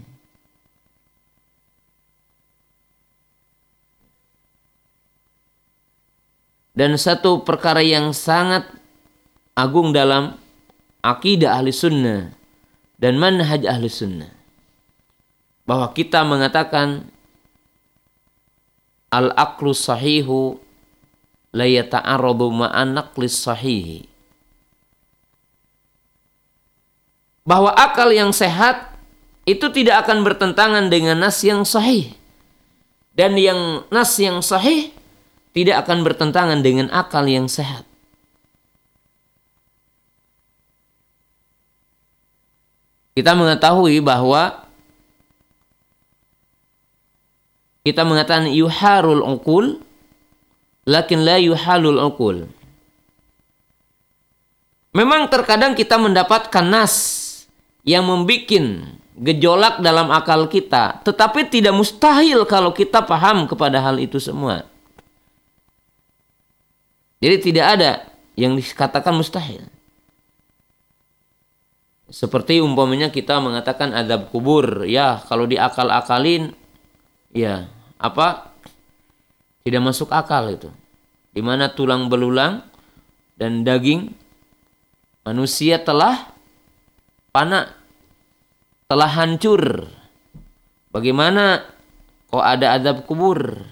Dan satu perkara yang sangat agung dalam akidah ahli sunnah dan manhaj ahli sunnah. Bahwa kita mengatakan al-aqlu sahihu la yata'arradu sahihi. Bahwa akal yang sehat itu tidak akan bertentangan dengan nas yang sahih. Dan yang nas yang sahih tidak akan bertentangan dengan akal yang sehat. Kita mengetahui bahwa kita mengatakan yuharul uqul lakin la yuhalul uqul. Memang terkadang kita mendapatkan nas yang membuat gejolak dalam akal kita, tetapi tidak mustahil kalau kita paham kepada hal itu semua. Jadi tidak ada yang dikatakan mustahil. Seperti umpamanya kita mengatakan adab kubur, ya kalau diakal-akalin ya apa? Tidak masuk akal itu. Di mana tulang belulang dan daging manusia telah panak telah hancur. Bagaimana kok ada adab kubur?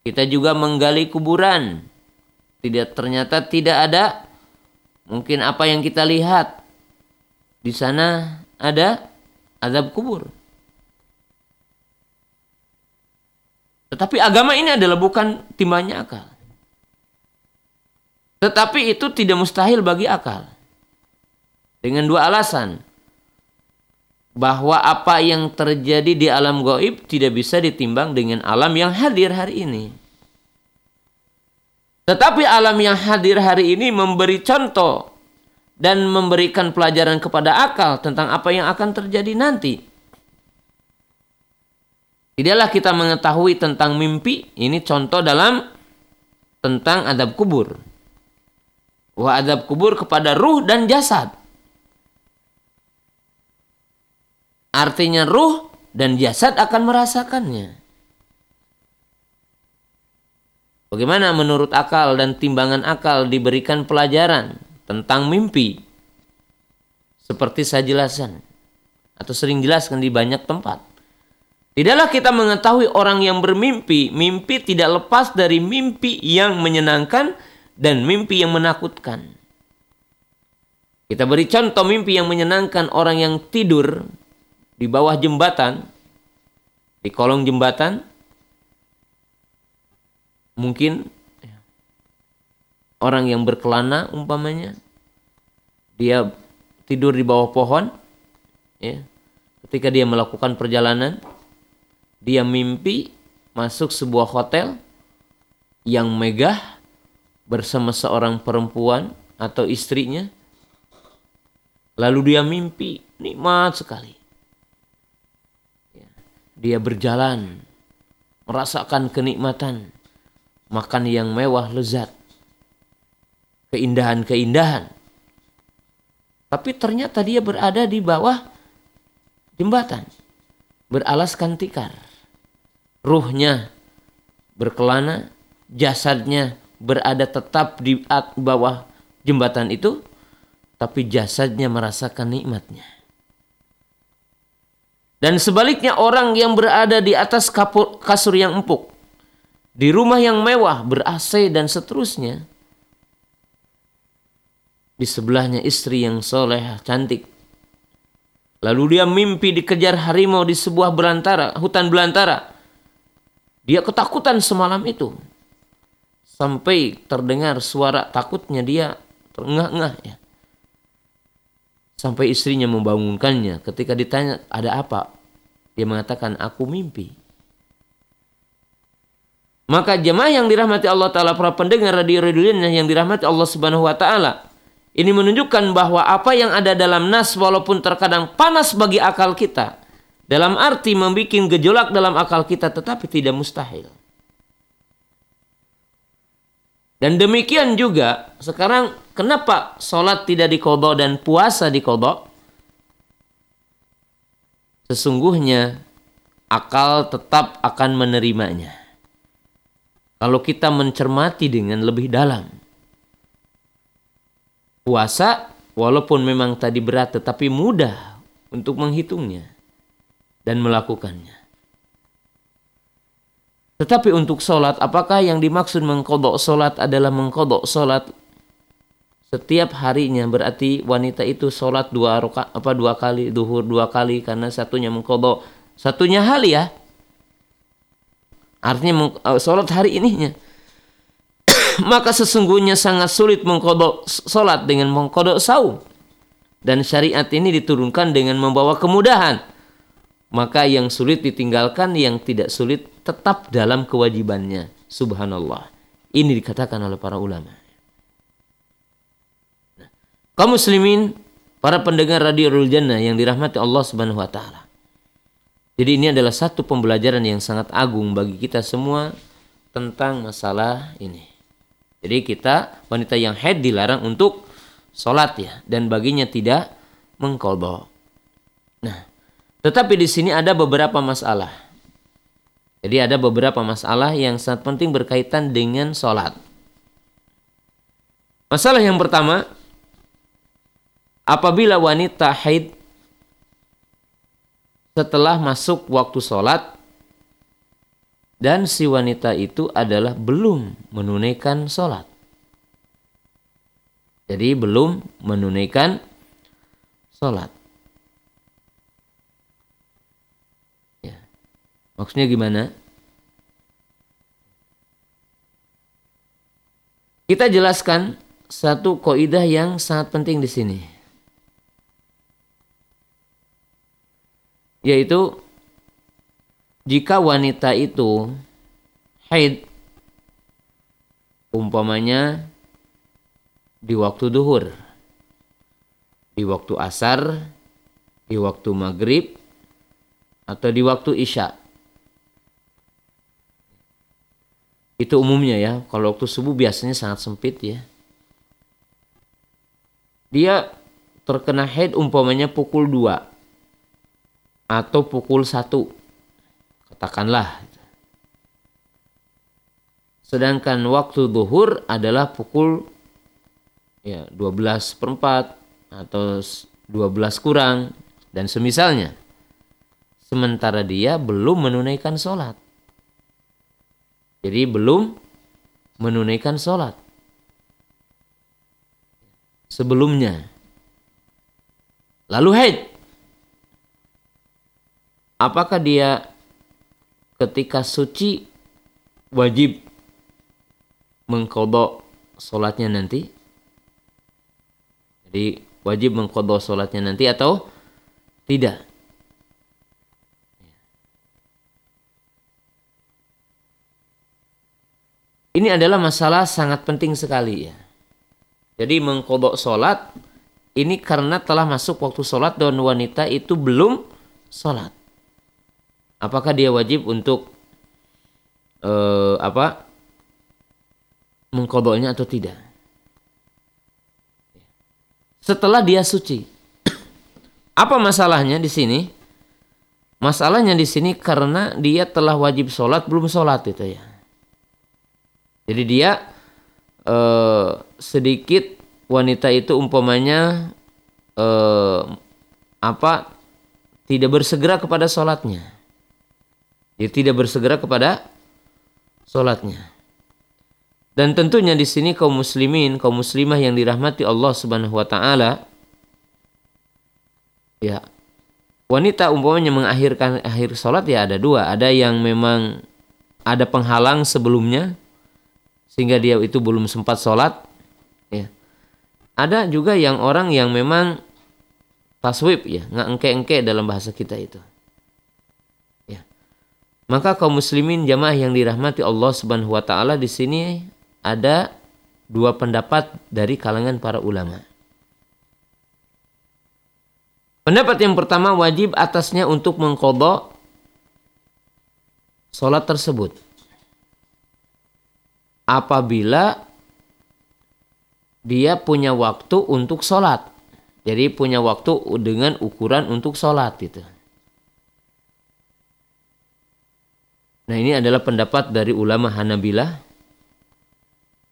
Kita juga menggali kuburan. Tidak ternyata tidak ada. Mungkin apa yang kita lihat di sana ada azab kubur Tetapi agama ini adalah bukan timbanya akal. Tetapi itu tidak mustahil bagi akal. Dengan dua alasan. Bahwa apa yang terjadi di alam goib tidak bisa ditimbang dengan alam yang hadir hari ini. Tetapi alam yang hadir hari ini memberi contoh dan memberikan pelajaran kepada akal tentang apa yang akan terjadi nanti. Tidaklah kita mengetahui tentang mimpi, ini contoh dalam tentang adab kubur. Wah adab kubur kepada ruh dan jasad. Artinya ruh dan jasad akan merasakannya. Bagaimana menurut akal dan timbangan akal diberikan pelajaran tentang mimpi? Seperti saya jelaskan atau sering jelaskan di banyak tempat. Tidaklah kita mengetahui orang yang bermimpi, mimpi tidak lepas dari mimpi yang menyenangkan dan mimpi yang menakutkan. Kita beri contoh mimpi yang menyenangkan orang yang tidur di bawah jembatan, di kolong jembatan, mungkin orang yang berkelana umpamanya, dia tidur di bawah pohon, ya, ketika dia melakukan perjalanan, dia mimpi masuk sebuah hotel yang megah bersama seorang perempuan atau istrinya. Lalu dia mimpi nikmat sekali. Ya, dia berjalan merasakan kenikmatan makan yang mewah lezat keindahan-keindahan tapi ternyata dia berada di bawah jembatan beralaskan tikar ruhnya berkelana jasadnya berada tetap di bawah jembatan itu, tapi jasadnya merasakan nikmatnya. Dan sebaliknya orang yang berada di atas kasur yang empuk, di rumah yang mewah, ber-AC dan seterusnya, di sebelahnya istri yang soleh, cantik. Lalu dia mimpi dikejar harimau di sebuah belantara, hutan belantara. Dia ketakutan semalam itu. Sampai terdengar suara takutnya dia terengah-engah ya. Sampai istrinya membangunkannya. Ketika ditanya ada apa? Dia mengatakan aku mimpi. Maka jemaah yang dirahmati Allah Ta'ala para pendengar radio radio yang dirahmati Allah Subhanahu Wa Ta'ala. Ini menunjukkan bahwa apa yang ada dalam nas walaupun terkadang panas bagi akal kita. Dalam arti membuat gejolak dalam akal kita tetapi tidak mustahil. Dan demikian juga sekarang kenapa sholat tidak dikodok dan puasa dikodok? Sesungguhnya akal tetap akan menerimanya. Kalau kita mencermati dengan lebih dalam. Puasa walaupun memang tadi berat tetapi mudah untuk menghitungnya dan melakukannya. Tetapi untuk sholat, apakah yang dimaksud mengkodok sholat adalah mengkodok sholat setiap harinya? Berarti wanita itu sholat dua roka, apa dua kali, duhur dua kali karena satunya mengkodok, satunya hal ya. Artinya eh, sholat hari ininya. Maka sesungguhnya sangat sulit mengkodok sholat dengan mengkodok saum. Dan syariat ini diturunkan dengan membawa kemudahan maka yang sulit ditinggalkan yang tidak sulit tetap dalam kewajibannya. Subhanallah. Ini dikatakan oleh para ulama. Nah, kaum muslimin para pendengar radio Rul Jannah yang dirahmati Allah subhanahu wa ta'ala. Jadi ini adalah satu pembelajaran yang sangat agung bagi kita semua tentang masalah ini. Jadi kita wanita yang head dilarang untuk sholat ya dan baginya tidak mengkodok nah tetapi di sini ada beberapa masalah. Jadi ada beberapa masalah yang sangat penting berkaitan dengan sholat. Masalah yang pertama, apabila wanita haid setelah masuk waktu sholat dan si wanita itu adalah belum menunaikan sholat. Jadi belum menunaikan sholat. Maksudnya gimana? Kita jelaskan satu koidah yang sangat penting di sini. Yaitu jika wanita itu haid umpamanya di waktu duhur, di waktu asar, di waktu maghrib, atau di waktu isya. Itu umumnya ya. Kalau waktu subuh biasanya sangat sempit ya. Dia terkena head umpamanya pukul 2 atau pukul 1. Katakanlah. Sedangkan waktu duhur adalah pukul ya 12 per 4 atau 12 kurang dan semisalnya. Sementara dia belum menunaikan sholat. Jadi belum menunaikan sholat. Sebelumnya. Lalu haid. Apakah dia ketika suci wajib mengkodok sholatnya nanti? Jadi wajib mengkodok sholatnya nanti atau tidak? Ini adalah masalah sangat penting sekali ya. Jadi mengkodok sholat ini karena telah masuk waktu sholat dan wanita itu belum sholat. Apakah dia wajib untuk eh, apa mengkodoknya atau tidak? Setelah dia suci, apa masalahnya di sini? Masalahnya di sini karena dia telah wajib sholat belum sholat itu ya. Jadi dia eh, sedikit wanita itu umpamanya eh, apa tidak bersegera kepada sholatnya. Dia tidak bersegera kepada sholatnya. Dan tentunya di sini kaum muslimin, kaum muslimah yang dirahmati Allah Subhanahu wa taala ya wanita umpamanya mengakhirkan akhir sholat ya ada dua ada yang memang ada penghalang sebelumnya sehingga dia itu belum sempat sholat. Ya. Ada juga yang orang yang memang taswib ya nggak engke-engke dalam bahasa kita itu. Ya. Maka kaum muslimin jamaah yang dirahmati Allah subhanahu wa taala di sini ada dua pendapat dari kalangan para ulama. Pendapat yang pertama wajib atasnya untuk mengkodok sholat tersebut. Apabila dia punya waktu untuk sholat. Jadi punya waktu dengan ukuran untuk sholat gitu. Nah ini adalah pendapat dari ulama Hanabilah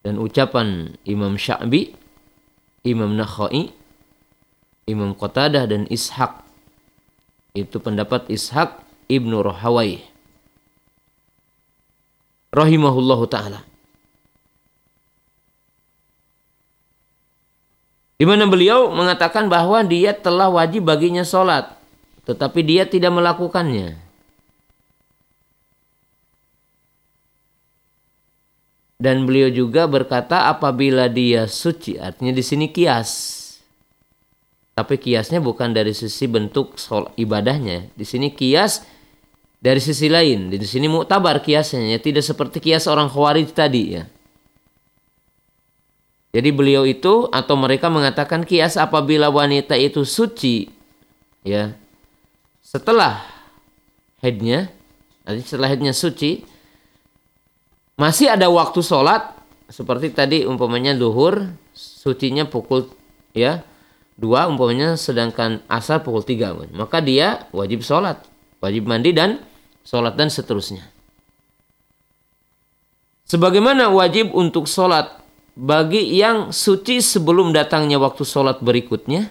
dan ucapan Imam Sya'bi, Imam Nakhai, Imam Qatadah dan Ishaq. Itu pendapat Ishaq Ibnu Rohawai. Rahimahullahu ta'ala. Di mana beliau mengatakan bahwa dia telah wajib baginya sholat. Tetapi dia tidak melakukannya. Dan beliau juga berkata apabila dia suci, artinya di sini kias tapi kiasnya bukan dari sisi bentuk sol ibadahnya. Di sini kias dari sisi lain. Di sini muktabar kiasnya ya, tidak seperti kias orang khawarij tadi ya. Jadi beliau itu atau mereka mengatakan kias apabila wanita itu suci ya. Setelah headnya, nanti setelah headnya suci masih ada waktu sholat seperti tadi umpamanya duhur sucinya pukul ya dua umpamanya sedangkan asar pukul tiga maka dia wajib sholat wajib mandi dan sholat dan seterusnya sebagaimana wajib untuk sholat bagi yang suci sebelum datangnya waktu sholat berikutnya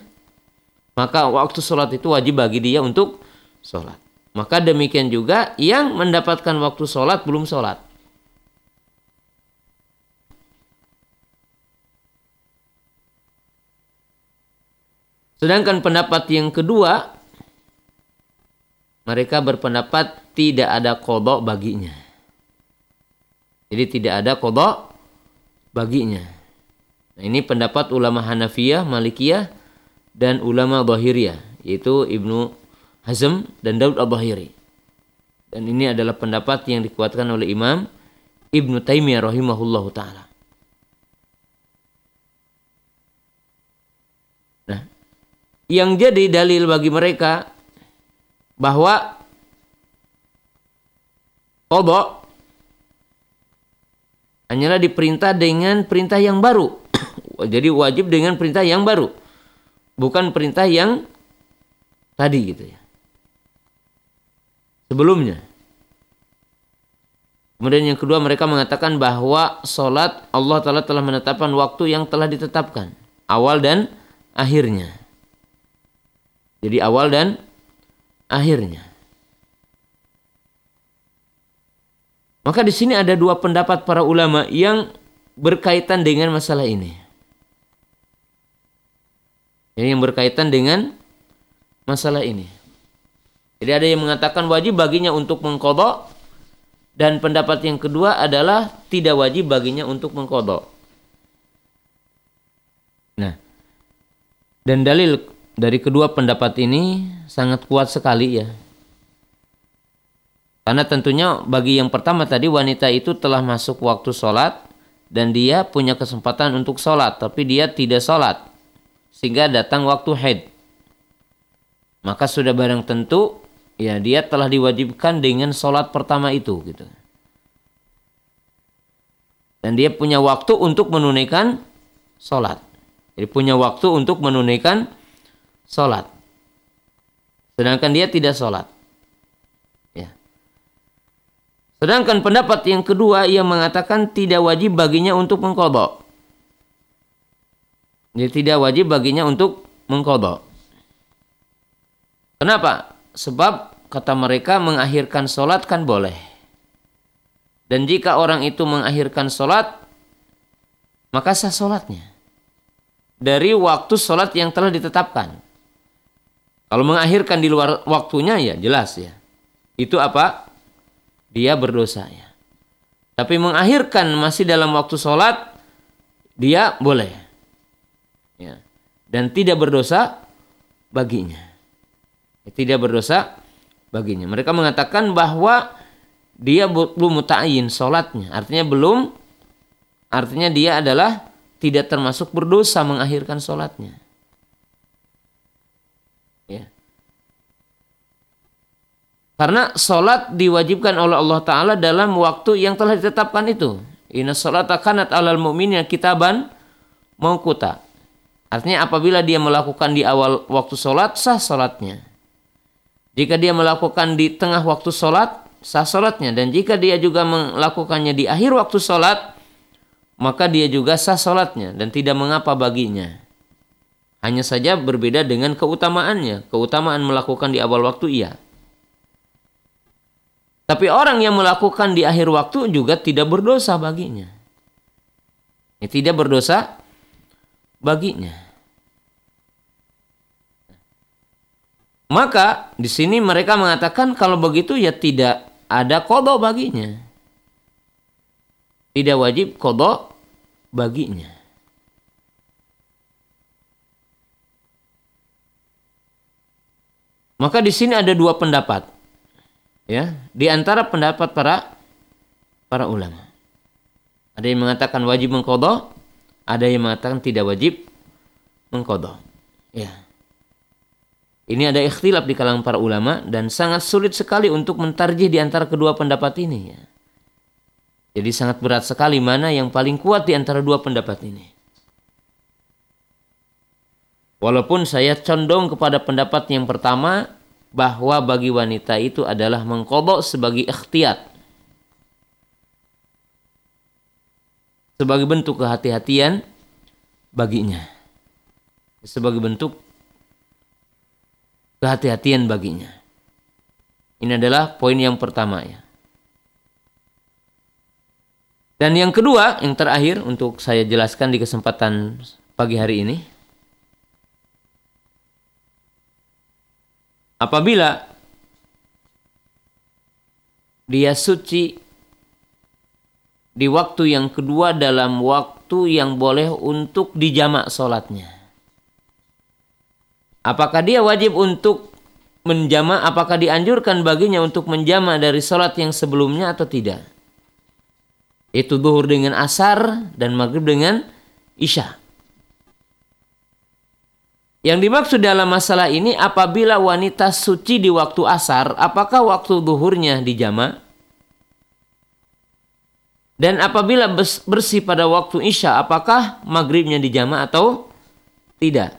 maka waktu sholat itu wajib bagi dia untuk sholat maka demikian juga yang mendapatkan waktu sholat belum sholat Sedangkan pendapat yang kedua, mereka berpendapat tidak ada kodok baginya. Jadi tidak ada kodok baginya. Nah, ini pendapat ulama Hanafiyah, Malikiyah, dan ulama Bahiriyah, yaitu Ibnu Hazm dan Daud al-Bahiri. Dan ini adalah pendapat yang dikuatkan oleh Imam Ibnu Taimiyah rahimahullahu taala. yang jadi dalil bagi mereka bahwa kodok hanyalah diperintah dengan perintah yang baru. Jadi wajib dengan perintah yang baru. Bukan perintah yang tadi gitu ya. Sebelumnya. Kemudian yang kedua mereka mengatakan bahwa sholat Allah Ta'ala telah menetapkan waktu yang telah ditetapkan. Awal dan akhirnya. Jadi awal dan akhirnya. Maka di sini ada dua pendapat para ulama yang berkaitan dengan masalah ini. Ini yang berkaitan dengan masalah ini. Jadi ada yang mengatakan wajib baginya untuk mengkodok dan pendapat yang kedua adalah tidak wajib baginya untuk mengkodok. Nah, dan dalil dari kedua pendapat ini sangat kuat sekali ya. Karena tentunya bagi yang pertama tadi wanita itu telah masuk waktu sholat dan dia punya kesempatan untuk sholat tapi dia tidak sholat sehingga datang waktu haid. Maka sudah barang tentu ya dia telah diwajibkan dengan sholat pertama itu gitu. Dan dia punya waktu untuk menunaikan sholat. Jadi punya waktu untuk menunaikan sholat. Sedangkan dia tidak sholat. Ya. Sedangkan pendapat yang kedua ia mengatakan tidak wajib baginya untuk mengkodok. Jadi tidak wajib baginya untuk mengkodok. Kenapa? Sebab kata mereka mengakhirkan sholat kan boleh. Dan jika orang itu mengakhirkan sholat, maka sah sholatnya. Dari waktu sholat yang telah ditetapkan. Kalau mengakhirkan di luar waktunya ya jelas ya. Itu apa? Dia berdosa ya. Tapi mengakhirkan masih dalam waktu sholat, dia boleh ya, dan tidak berdosa baginya. Tidak berdosa baginya. Mereka mengatakan bahwa dia belum mutayin sholatnya. Artinya belum, artinya dia adalah tidak termasuk berdosa mengakhirkan sholatnya. Karena sholat diwajibkan oleh Allah Ta'ala dalam waktu yang telah ditetapkan itu. Inna sholat kanat alal mu'minnya kitaban maukuta. Artinya apabila dia melakukan di awal waktu sholat, sah sholatnya. Jika dia melakukan di tengah waktu sholat, sah sholatnya. Dan jika dia juga melakukannya di akhir waktu sholat, maka dia juga sah sholatnya dan tidak mengapa baginya. Hanya saja berbeda dengan keutamaannya. Keutamaan melakukan di awal waktu iya. Tapi orang yang melakukan di akhir waktu juga tidak berdosa baginya. Ya, tidak berdosa baginya. Maka di sini mereka mengatakan kalau begitu ya tidak ada kodok baginya. Tidak wajib kodok baginya. Maka di sini ada dua pendapat. Ya, di antara pendapat para para ulama. Ada yang mengatakan wajib mengkodok, ada yang mengatakan tidak wajib mengkodok. Ya. Ini ada ikhtilaf di kalangan para ulama dan sangat sulit sekali untuk mentarjih di antara kedua pendapat ini. Ya. Jadi sangat berat sekali mana yang paling kuat di antara dua pendapat ini. Walaupun saya condong kepada pendapat yang pertama bahwa bagi wanita itu adalah mengkodok sebagai ikhtiat sebagai bentuk kehati-hatian baginya. Sebagai bentuk kehati-hatian baginya. Ini adalah poin yang pertama ya. Dan yang kedua, yang terakhir untuk saya jelaskan di kesempatan pagi hari ini. Apabila dia suci di waktu yang kedua dalam waktu yang boleh untuk dijamak sholatnya. Apakah dia wajib untuk menjamak, apakah dianjurkan baginya untuk menjamak dari sholat yang sebelumnya atau tidak? Itu duhur dengan asar dan maghrib dengan isya. Yang dimaksud dalam masalah ini apabila wanita suci di waktu asar, apakah waktu duhurnya dijamak? Dan apabila bersih pada waktu isya, apakah maghribnya dijama atau tidak?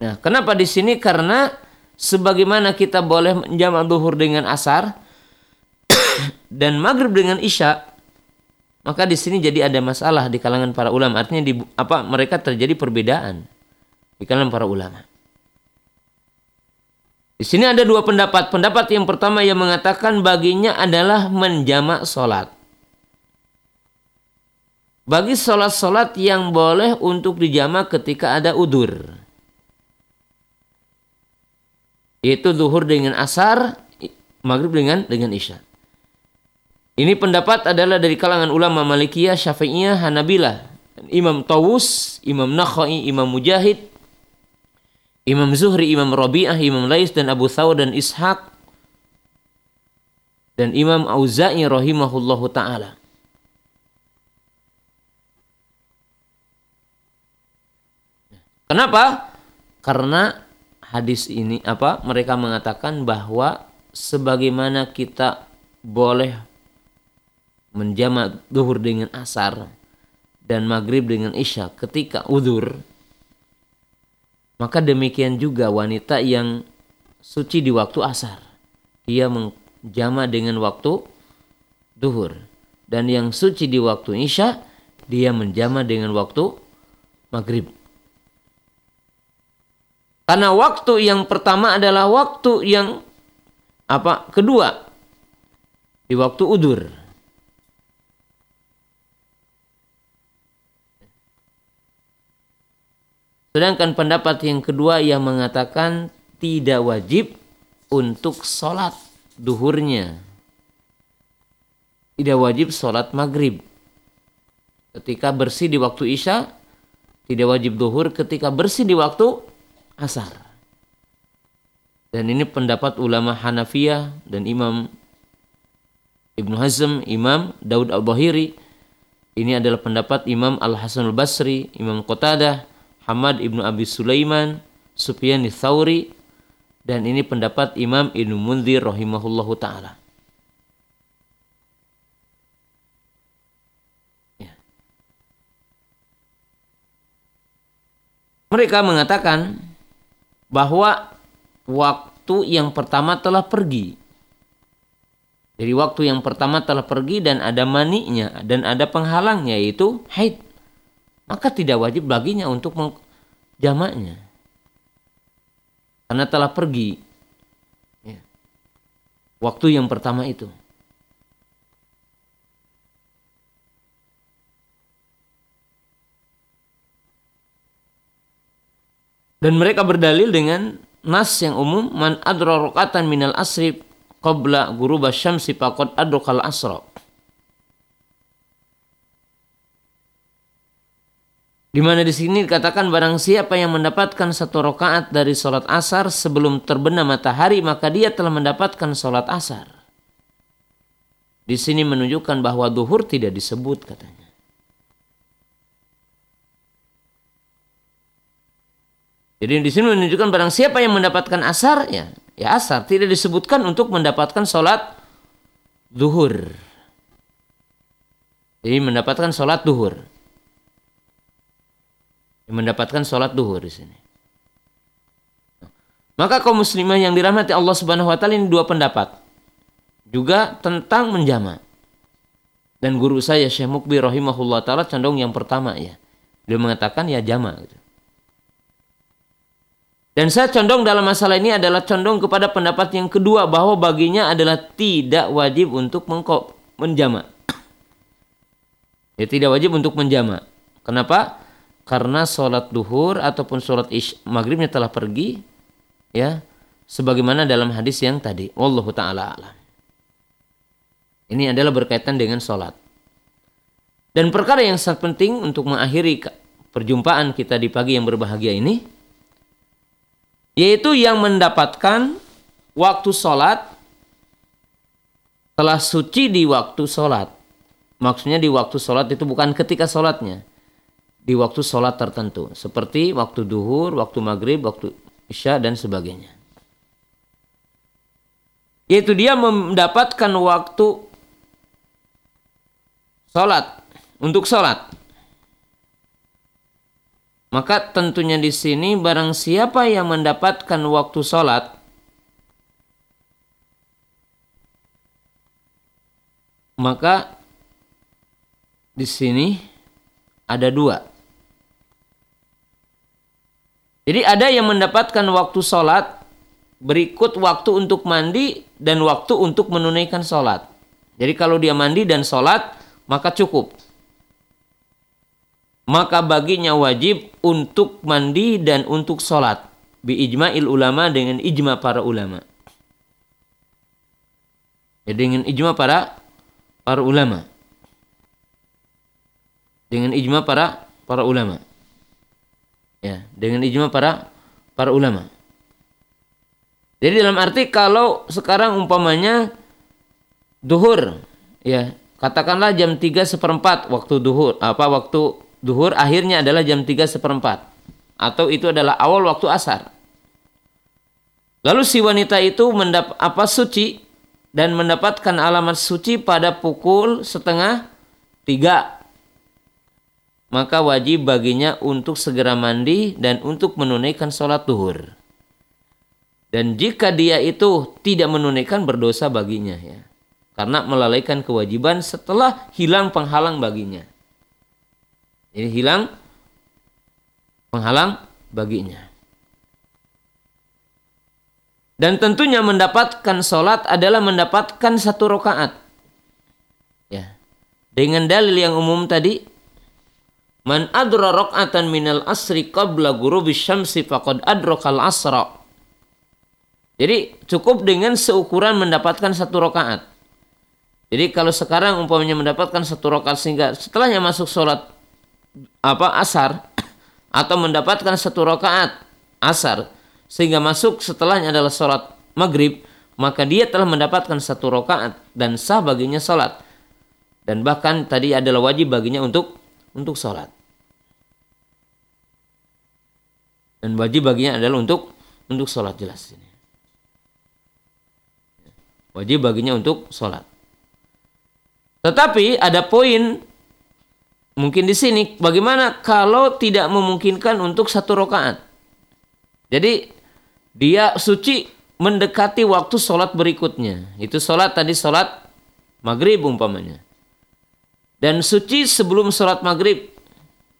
Nah, kenapa di sini? Karena sebagaimana kita boleh menjama duhur dengan asar dan maghrib dengan isya, maka di sini jadi ada masalah di kalangan para ulama. Artinya di apa mereka terjadi perbedaan di kalangan para ulama. Di sini ada dua pendapat. Pendapat yang pertama yang mengatakan baginya adalah menjamak sholat. Bagi sholat-sholat yang boleh untuk dijamak ketika ada udur. Yaitu zuhur dengan asar, maghrib dengan dengan isya. Ini pendapat adalah dari kalangan ulama Malikiyah, Syafi'iyah, Hanabilah, Imam Tawus, Imam Nakhai, Imam Mujahid, Imam Zuhri, Imam Rabi'ah, Imam Lais dan Abu Thawr dan Ishaq dan Imam Auza'i rahimahullahu taala. Kenapa? Karena hadis ini apa? Mereka mengatakan bahwa sebagaimana kita boleh menjamak duhur dengan asar dan maghrib dengan isya ketika udur maka demikian juga wanita yang suci di waktu asar. Dia jama dengan waktu duhur. Dan yang suci di waktu isya, dia menjama dengan waktu maghrib. Karena waktu yang pertama adalah waktu yang apa? Kedua di waktu udur. Sedangkan pendapat yang kedua yang mengatakan tidak wajib untuk sholat duhurnya. Tidak wajib sholat maghrib. Ketika bersih di waktu isya, tidak wajib duhur ketika bersih di waktu asar. Dan ini pendapat ulama Hanafiyah dan Imam Ibnu Hazm, Imam Daud Al-Bahiri. Ini adalah pendapat Imam Al-Hasan Al-Basri, Imam Qatadah, Hamad Ibnu Abi Sulaiman, Sufyan Thawri, dan ini pendapat Imam Ibnu Munzir rahimahullahu taala. Ya. Mereka mengatakan bahwa waktu yang pertama telah pergi. Jadi waktu yang pertama telah pergi dan ada maninya dan ada penghalangnya yaitu haid. Maka tidak wajib baginya untuk jamaknya. Karena telah pergi. Ya. Waktu yang pertama itu. Dan mereka berdalil dengan nas yang umum man adra rokatan minal asri qabla guruba syamsi faqad adrakal asra. Di mana di sini dikatakan barang siapa yang mendapatkan satu rakaat dari sholat asar sebelum terbenam matahari maka dia telah mendapatkan sholat asar. Di sini menunjukkan bahwa duhur tidak disebut katanya. Jadi di sini menunjukkan barang siapa yang mendapatkan asar ya, ya asar tidak disebutkan untuk mendapatkan sholat duhur. Jadi mendapatkan sholat duhur. Mendapatkan sholat duhur di sini. Maka kaum muslimah yang dirahmati Allah Subhanahu wa taala ini dua pendapat. Juga tentang menjama. Dan guru saya Syekh Mukbi rahimahullah taala condong yang pertama ya. Dia mengatakan ya jama gitu. Dan saya condong dalam masalah ini adalah condong kepada pendapat yang kedua bahwa baginya adalah tidak wajib untuk mengkop menjama. Ya tidak wajib untuk menjama. Kenapa? Karena sholat duhur ataupun sholat ish, maghribnya telah pergi, ya, sebagaimana dalam hadis yang tadi. Wallahu taala alam. Ini adalah berkaitan dengan sholat. Dan perkara yang sangat penting untuk mengakhiri perjumpaan kita di pagi yang berbahagia ini, yaitu yang mendapatkan waktu sholat telah suci di waktu sholat. Maksudnya di waktu sholat itu bukan ketika sholatnya. Di waktu sholat tertentu. Seperti waktu duhur, waktu maghrib, waktu isya dan sebagainya. Yaitu dia mendapatkan waktu sholat. Untuk sholat. Maka tentunya di sini barang siapa yang mendapatkan waktu sholat maka di sini ada dua. Jadi ada yang mendapatkan waktu sholat berikut waktu untuk mandi dan waktu untuk menunaikan sholat. Jadi kalau dia mandi dan sholat maka cukup maka baginya wajib untuk mandi dan untuk sholat. Bi ijma'il ulama dengan ijma para ulama. Ya, dengan ijma para para ulama. Dengan ijma para para ulama. Ya, dengan ijma para para ulama. Jadi dalam arti kalau sekarang umpamanya duhur, ya katakanlah jam 3 seperempat waktu duhur, apa waktu duhur akhirnya adalah jam 3 seperempat. Atau itu adalah awal waktu asar. Lalu si wanita itu mendap apa suci dan mendapatkan alamat suci pada pukul setengah tiga. Maka wajib baginya untuk segera mandi dan untuk menunaikan sholat duhur. Dan jika dia itu tidak menunaikan berdosa baginya ya. Karena melalaikan kewajiban setelah hilang penghalang baginya. Jadi hilang penghalang baginya. Dan tentunya mendapatkan sholat adalah mendapatkan satu rakaat. Ya. Dengan dalil yang umum tadi, Man adra rok'atan minal asri qabla ghurubi syamsi faqad adrakal asra. Jadi cukup dengan seukuran mendapatkan satu rakaat. Jadi kalau sekarang umpamanya mendapatkan satu rakaat sehingga setelahnya masuk sholat apa asar atau mendapatkan satu rakaat asar sehingga masuk setelahnya adalah sholat maghrib maka dia telah mendapatkan satu rakaat dan sah baginya sholat dan bahkan tadi adalah wajib baginya untuk untuk sholat dan wajib baginya adalah untuk untuk sholat jelas ini Wajib baginya untuk sholat. Tetapi ada poin mungkin di sini bagaimana kalau tidak memungkinkan untuk satu rakaat. Jadi dia suci mendekati waktu sholat berikutnya. Itu sholat tadi sholat maghrib umpamanya. Dan suci sebelum sholat maghrib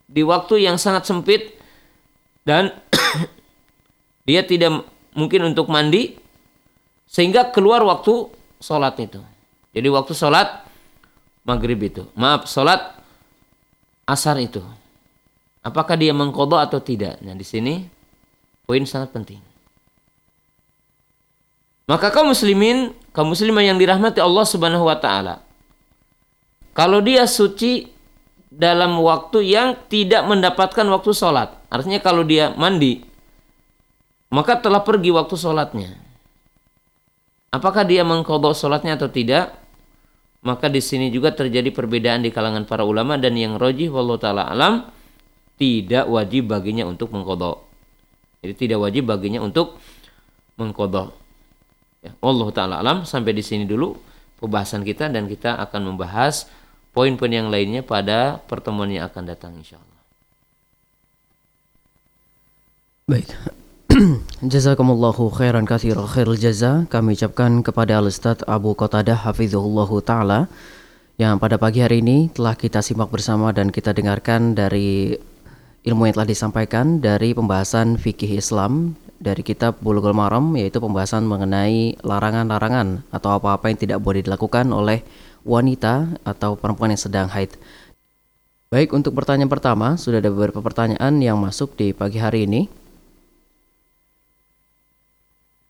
di waktu yang sangat sempit dan dia tidak mungkin untuk mandi sehingga keluar waktu sholat itu. Jadi waktu sholat maghrib itu. Maaf, sholat asar itu. Apakah dia mengkodok atau tidak? Nah di sini poin sangat penting. Maka kaum muslimin, kaum muslimah yang dirahmati Allah Subhanahu wa taala. Kalau dia suci dalam waktu yang tidak mendapatkan waktu sholat. Artinya kalau dia mandi, maka telah pergi waktu sholatnya. Apakah dia mengkodok sholatnya atau tidak? Maka di sini juga terjadi perbedaan di kalangan para ulama dan yang rojih wallahu taala alam tidak wajib baginya untuk mengkodok. Jadi tidak wajib baginya untuk mengkodok. Ya, Allah taala alam sampai di sini dulu pembahasan kita dan kita akan membahas poin-poin yang lainnya pada pertemuan yang akan datang insya Allah. Baik, Jazakumullahu khairan kathira khairul jaza Kami ucapkan kepada Al-Ustaz Abu Qatadah Hafizullahu Ta'ala Yang pada pagi hari ini telah kita simak bersama dan kita dengarkan dari ilmu yang telah disampaikan Dari pembahasan fikih Islam dari kitab Bulughul Maram Yaitu pembahasan mengenai larangan-larangan Atau apa-apa yang tidak boleh dilakukan oleh wanita atau perempuan yang sedang haid Baik untuk pertanyaan pertama Sudah ada beberapa pertanyaan yang masuk di pagi hari ini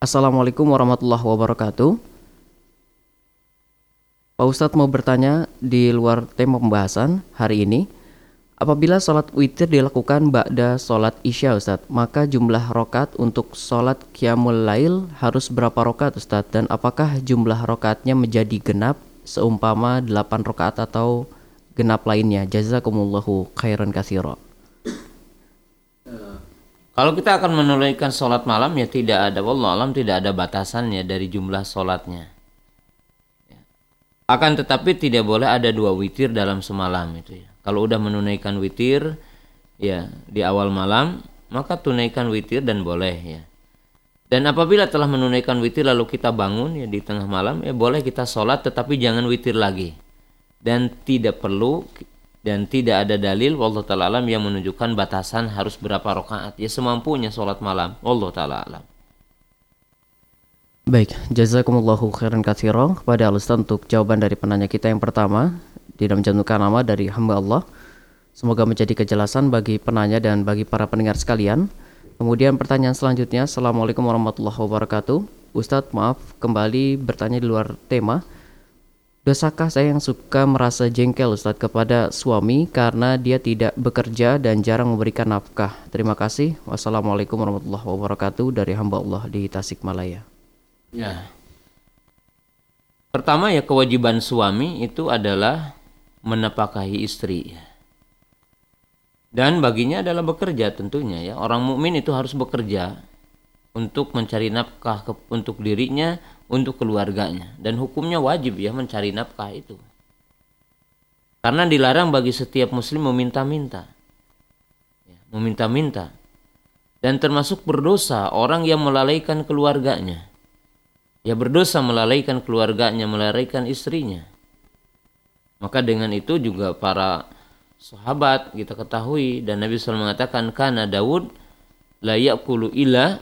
Assalamualaikum warahmatullahi wabarakatuh. Pak Ustadz mau bertanya di luar tema pembahasan hari ini. Apabila sholat witir dilakukan ba'da sholat isya Ustadz, maka jumlah rokat untuk sholat qiyamul lail harus berapa rokat Ustadz? Dan apakah jumlah rokatnya menjadi genap seumpama 8 rokat atau genap lainnya? Jazakumullahu khairan kasiro. Kalau kita akan menunaikan sholat malam ya tidak ada, Allah alam tidak ada batasannya dari jumlah sholatnya. Ya. Akan tetapi tidak boleh ada dua witir dalam semalam itu ya. Kalau udah menunaikan witir ya di awal malam maka tunaikan witir dan boleh ya. Dan apabila telah menunaikan witir lalu kita bangun ya di tengah malam ya boleh kita sholat tetapi jangan witir lagi. Dan tidak perlu dan tidak ada dalil Allah taala alam yang menunjukkan batasan harus berapa rakaat ya semampunya sholat malam Allah taala alam Baik, jazakumullahu khairan katsira kepada Al-Ustaz untuk jawaban dari penanya kita yang pertama tidak mencantumkan nama dari hamba Allah. Semoga menjadi kejelasan bagi penanya dan bagi para pendengar sekalian. Kemudian pertanyaan selanjutnya, Assalamualaikum warahmatullahi wabarakatuh. Ustadz, maaf kembali bertanya di luar tema. Dosakah saya yang suka merasa jengkel Ustadz kepada suami karena dia tidak bekerja dan jarang memberikan nafkah? Terima kasih. Wassalamualaikum warahmatullahi wabarakatuh dari hamba Allah di Tasikmalaya. Ya. Pertama ya kewajiban suami itu adalah menafkahi istri. Dan baginya adalah bekerja tentunya ya. Orang mukmin itu harus bekerja untuk mencari nafkah untuk dirinya untuk keluarganya dan hukumnya wajib ya mencari nafkah itu. Karena dilarang bagi setiap muslim meminta-minta. Ya, meminta-minta. dan termasuk berdosa orang yang melalaikan keluarganya. Ya berdosa melalaikan keluarganya, melalaikan istrinya. Maka dengan itu juga para sahabat kita ketahui dan Nabi SAW mengatakan karena Daud layak kulu ila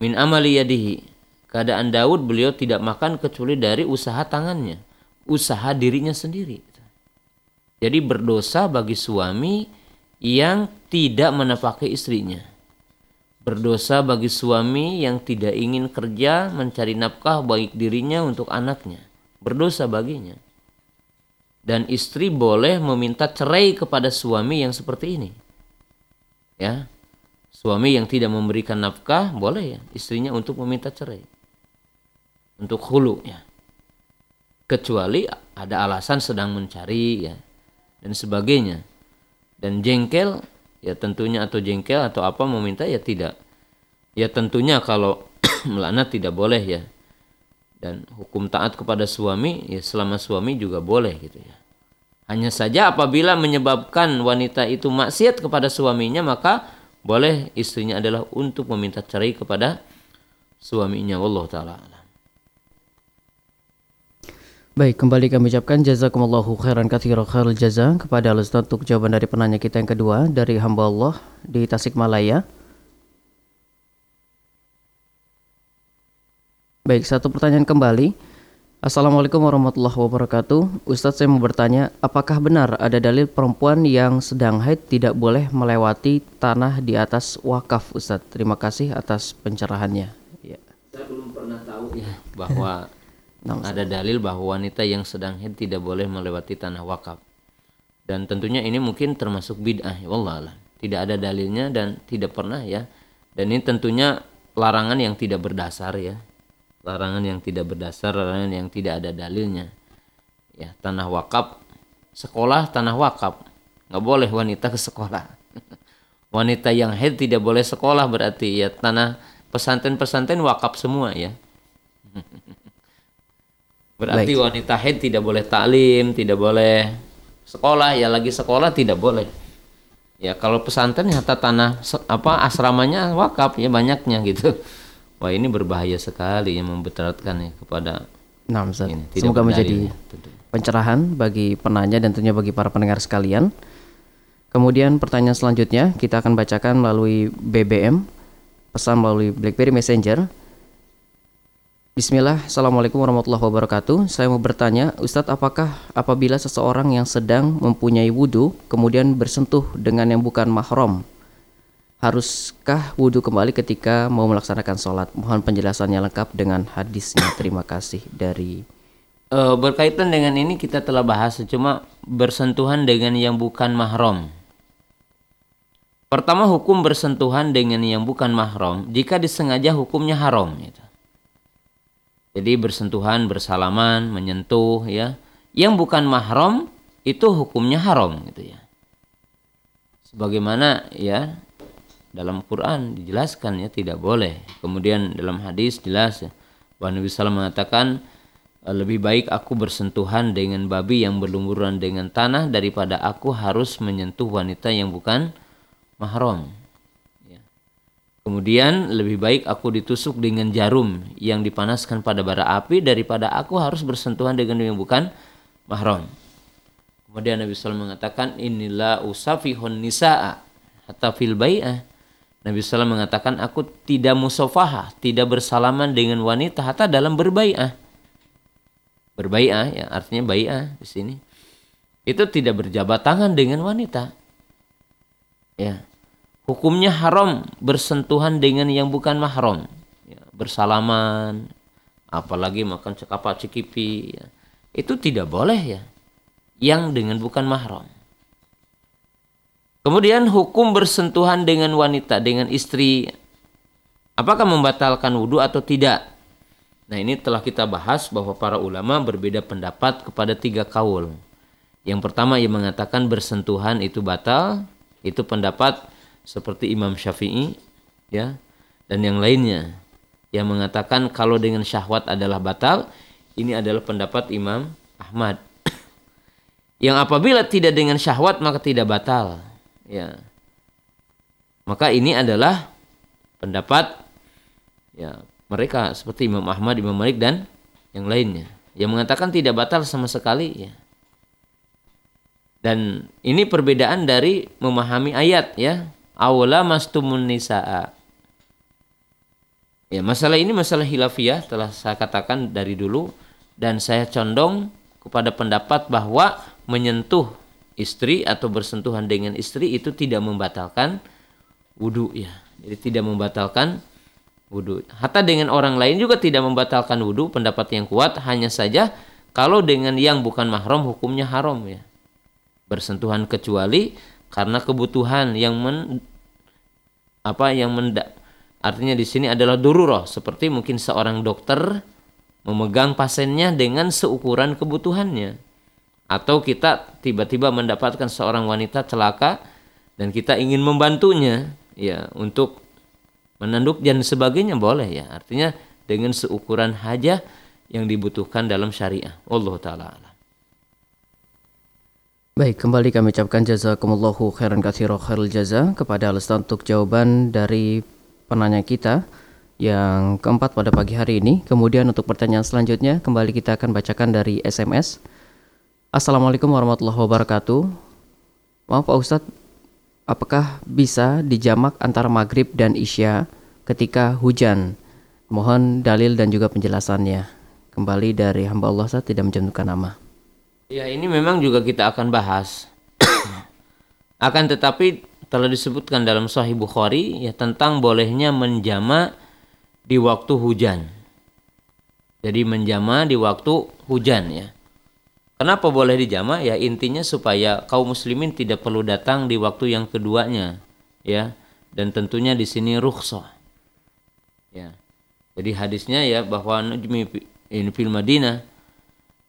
min amali yadihi. Keadaan Daud beliau tidak makan kecuali dari usaha tangannya, usaha dirinya sendiri. Jadi berdosa bagi suami yang tidak menafkahi istrinya. Berdosa bagi suami yang tidak ingin kerja mencari nafkah baik dirinya untuk anaknya. Berdosa baginya. Dan istri boleh meminta cerai kepada suami yang seperti ini. Ya. Suami yang tidak memberikan nafkah boleh ya istrinya untuk meminta cerai. Untuk hulu ya. Kecuali ada alasan sedang mencari ya dan sebagainya. Dan jengkel ya tentunya atau jengkel atau apa meminta ya tidak. Ya tentunya kalau melaknat tidak boleh ya. Dan hukum taat kepada suami ya selama suami juga boleh gitu ya. Hanya saja apabila menyebabkan wanita itu maksiat kepada suaminya maka boleh istrinya adalah untuk meminta cerai kepada suaminya. Wallahu taala. Baik, kembali kami ucapkan jazakumullahu khairan katsira khairul jaza kepada Ustaz untuk jawaban dari penanya kita yang kedua dari hamba Allah di Tasikmalaya. Baik, satu pertanyaan kembali. Assalamualaikum warahmatullahi wabarakatuh. Ustadz saya mau bertanya, apakah benar ada dalil perempuan yang sedang haid tidak boleh melewati tanah di atas wakaf Ustadz? Terima kasih atas pencerahannya. Ya. Saya belum pernah tahu ya bahwa Nah, ada dalil bahwa wanita yang sedang haid tidak boleh melewati tanah wakaf. Dan tentunya ini mungkin termasuk bid'ah, ya Allah Tidak ada dalilnya dan tidak pernah ya. Dan ini tentunya larangan yang tidak berdasar ya. Larangan yang tidak berdasar, larangan yang tidak ada dalilnya. Ya, tanah wakaf, sekolah tanah wakaf. Nggak boleh wanita ke sekolah. wanita yang haid tidak boleh sekolah berarti ya tanah pesantren-pesantren wakaf semua ya. Berarti Baik. wanita haid tidak boleh taklim, tidak boleh sekolah, ya lagi sekolah tidak boleh. Ya kalau pesantren ya tanah apa asramanya wakaf ya banyaknya gitu. Wah ini berbahaya sekali yang memberatkan ya kepada Nah, Ini, Semoga menjadi ya, pencerahan bagi penanya dan tentunya bagi para pendengar sekalian. Kemudian pertanyaan selanjutnya kita akan bacakan melalui BBM, pesan melalui BlackBerry Messenger Bismillah, Assalamualaikum warahmatullahi wabarakatuh. Saya mau bertanya, Ustadz, apakah apabila seseorang yang sedang mempunyai wudhu kemudian bersentuh dengan yang bukan mahram, haruskah wudhu kembali ketika mau melaksanakan sholat? Mohon penjelasannya lengkap dengan hadisnya. Terima kasih dari. Uh, berkaitan dengan ini kita telah bahas, cuma bersentuhan dengan yang bukan mahram. Pertama hukum bersentuhan dengan yang bukan mahram, jika disengaja hukumnya haram. Gitu jadi bersentuhan, bersalaman, menyentuh ya. Yang bukan mahram itu hukumnya haram gitu ya. Sebagaimana ya dalam Quran dijelaskan ya tidak boleh. Kemudian dalam hadis jelas ya, bahwa Nabi SAW mengatakan lebih baik aku bersentuhan dengan babi yang berlumuran dengan tanah daripada aku harus menyentuh wanita yang bukan mahram. Kemudian lebih baik aku ditusuk dengan jarum yang dipanaskan pada bara api daripada aku harus bersentuhan dengan yang bukan mahram. Kemudian Nabi SAW mengatakan inilah usafihun nisa'a hatta fil. Nabi SAW mengatakan aku tidak musofaha, tidak bersalaman dengan wanita hatta dalam berbai'ah. Berbai'ah ya artinya bai'ah di sini. Itu tidak berjabat tangan dengan wanita. Ya hukumnya haram bersentuhan dengan yang bukan mahram ya, bersalaman apalagi makan cekapa cikipi ya. itu tidak boleh ya yang dengan bukan mahram kemudian hukum bersentuhan dengan wanita dengan istri. Apakah membatalkan wudhu atau tidak? Nah ini telah kita bahas bahwa para ulama berbeda pendapat kepada tiga kaul. Yang pertama yang mengatakan bersentuhan itu batal. Itu pendapat seperti Imam Syafi'i ya dan yang lainnya. Yang mengatakan kalau dengan syahwat adalah batal ini adalah pendapat Imam Ahmad. Yang apabila tidak dengan syahwat maka tidak batal ya Maka ini adalah pendapat ya mereka seperti Imam Ahmad, Imam Malik dan yang lainnya yang mengatakan tidak batal sama sekali ya. Dan ini perbedaan dari memahami ayat ya. Awla mastumun nisaa. Ya, masalah ini masalah hilafiyah telah saya katakan dari dulu dan saya condong kepada pendapat bahwa menyentuh istri atau bersentuhan dengan istri itu tidak membatalkan wudhu ya. Jadi tidak membatalkan wudhu. Hatta dengan orang lain juga tidak membatalkan wudhu. Pendapat yang kuat hanya saja kalau dengan yang bukan mahram hukumnya haram ya. Bersentuhan kecuali karena kebutuhan yang men apa yang menda artinya di sini adalah dururoh seperti mungkin seorang dokter memegang pasiennya dengan seukuran kebutuhannya atau kita tiba-tiba mendapatkan seorang wanita celaka dan kita ingin membantunya ya untuk menanduk dan sebagainya boleh ya artinya dengan seukuran hajah yang dibutuhkan dalam syariah Allah taala Baik, kembali kami ucapkan jazakumullahu khairan katsira khairul jaza kepada Alstan untuk jawaban dari penanya kita yang keempat pada pagi hari ini. Kemudian untuk pertanyaan selanjutnya kembali kita akan bacakan dari SMS. Assalamualaikum warahmatullahi wabarakatuh. Maaf Pak Ustadz, apakah bisa dijamak antara maghrib dan isya ketika hujan? Mohon dalil dan juga penjelasannya. Kembali dari hamba Allah saat tidak mencantumkan nama. Ya ini memang juga kita akan bahas. akan tetapi telah disebutkan dalam Sahih Bukhari ya tentang bolehnya menjama di waktu hujan. Jadi menjama di waktu hujan ya. Kenapa boleh dijama? Ya intinya supaya kaum muslimin tidak perlu datang di waktu yang keduanya, ya. Dan tentunya di sini rukhsah. Ya. Jadi hadisnya ya bahwa in fil Madinah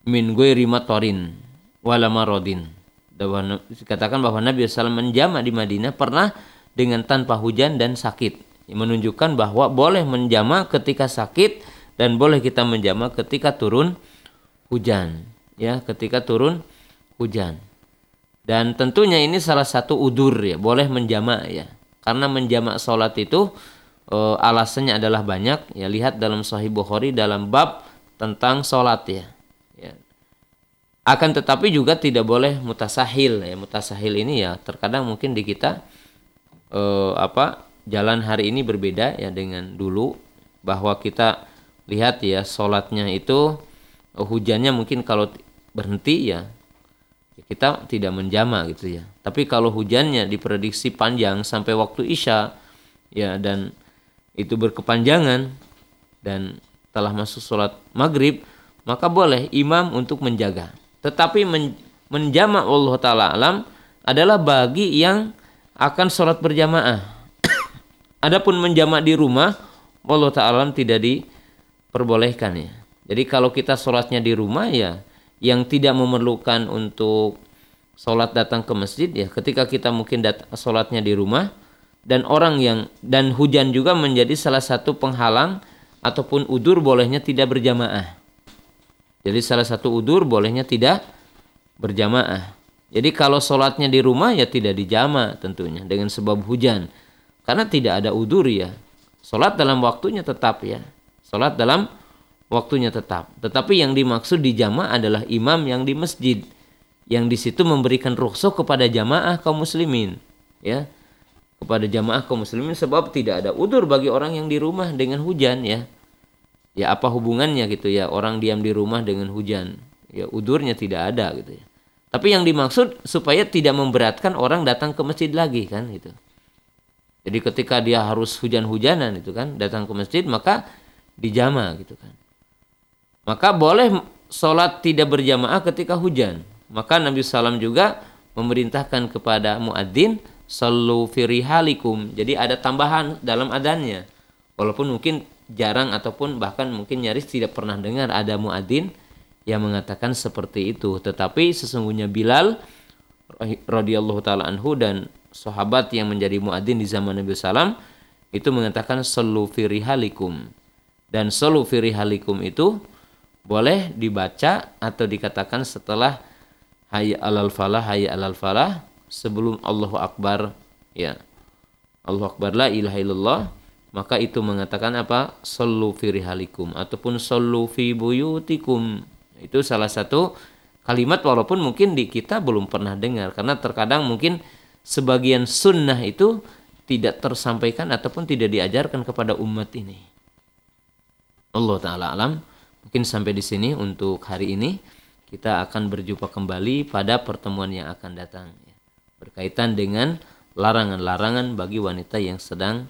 min ghairi matorin wala maradin. Dikatakan bahwa Nabi SAW menjama di Madinah pernah dengan tanpa hujan dan sakit. Menunjukkan bahwa boleh menjama ketika sakit dan boleh kita menjama ketika turun hujan ya ketika turun hujan. Dan tentunya ini salah satu udur ya, boleh menjamak ya. Karena menjamak sholat itu e, alasannya adalah banyak ya. Lihat dalam Sahih Bukhari dalam bab tentang sholat ya. ya. Akan tetapi juga tidak boleh mutasahil ya. Mutasahil ini ya terkadang mungkin di kita e, apa jalan hari ini berbeda ya dengan dulu bahwa kita lihat ya sholatnya itu hujannya mungkin kalau berhenti ya kita tidak menjama gitu ya. Tapi kalau hujannya diprediksi panjang sampai waktu Isya ya dan itu berkepanjangan dan telah masuk sholat maghrib maka boleh imam untuk menjaga. Tetapi men, menjama Allah Ta'ala alam adalah bagi yang akan sholat berjamaah. Adapun menjama di rumah Allah Ta'ala tidak diperbolehkan ya. Jadi kalau kita sholatnya di rumah ya yang tidak memerlukan untuk sholat datang ke masjid ya ketika kita mungkin sholatnya di rumah dan orang yang dan hujan juga menjadi salah satu penghalang ataupun udur bolehnya tidak berjamaah. Jadi salah satu udur bolehnya tidak berjamaah. Jadi kalau sholatnya di rumah ya tidak dijama tentunya dengan sebab hujan. Karena tidak ada udur ya. Sholat dalam waktunya tetap ya. Sholat dalam waktunya tetap. Tetapi yang dimaksud di jamaah adalah imam yang di masjid yang di situ memberikan rukhsah kepada jamaah kaum muslimin, ya. Kepada jamaah kaum muslimin sebab tidak ada udur bagi orang yang di rumah dengan hujan ya. Ya apa hubungannya gitu ya orang diam di rumah dengan hujan? Ya udurnya tidak ada gitu ya. Tapi yang dimaksud supaya tidak memberatkan orang datang ke masjid lagi kan gitu. Jadi ketika dia harus hujan-hujanan itu kan datang ke masjid maka dijama gitu kan. Maka boleh sholat tidak berjamaah ketika hujan. Maka Nabi SAW juga memerintahkan kepada muadzin sallu firihalikum. Jadi ada tambahan dalam adannya. Walaupun mungkin jarang ataupun bahkan mungkin nyaris tidak pernah dengar ada muadzin yang mengatakan seperti itu. Tetapi sesungguhnya Bilal radhiyallahu taala anhu dan sahabat yang menjadi muadzin di zaman Nabi SAW itu mengatakan sallu firihalikum. Dan sallu firihalikum itu boleh dibaca atau dikatakan setelah hayya alal falah hayya alal falah sebelum Allahu akbar ya. Allah Akbar la ilaha illallah maka itu mengatakan apa? Sallu fi rihalikum ataupun sallu fi buyutikum. Itu salah satu kalimat walaupun mungkin di kita belum pernah dengar karena terkadang mungkin sebagian sunnah itu tidak tersampaikan ataupun tidak diajarkan kepada umat ini. Allah taala alam mungkin sampai di sini untuk hari ini kita akan berjumpa kembali pada pertemuan yang akan datang ya. berkaitan dengan larangan-larangan bagi wanita yang sedang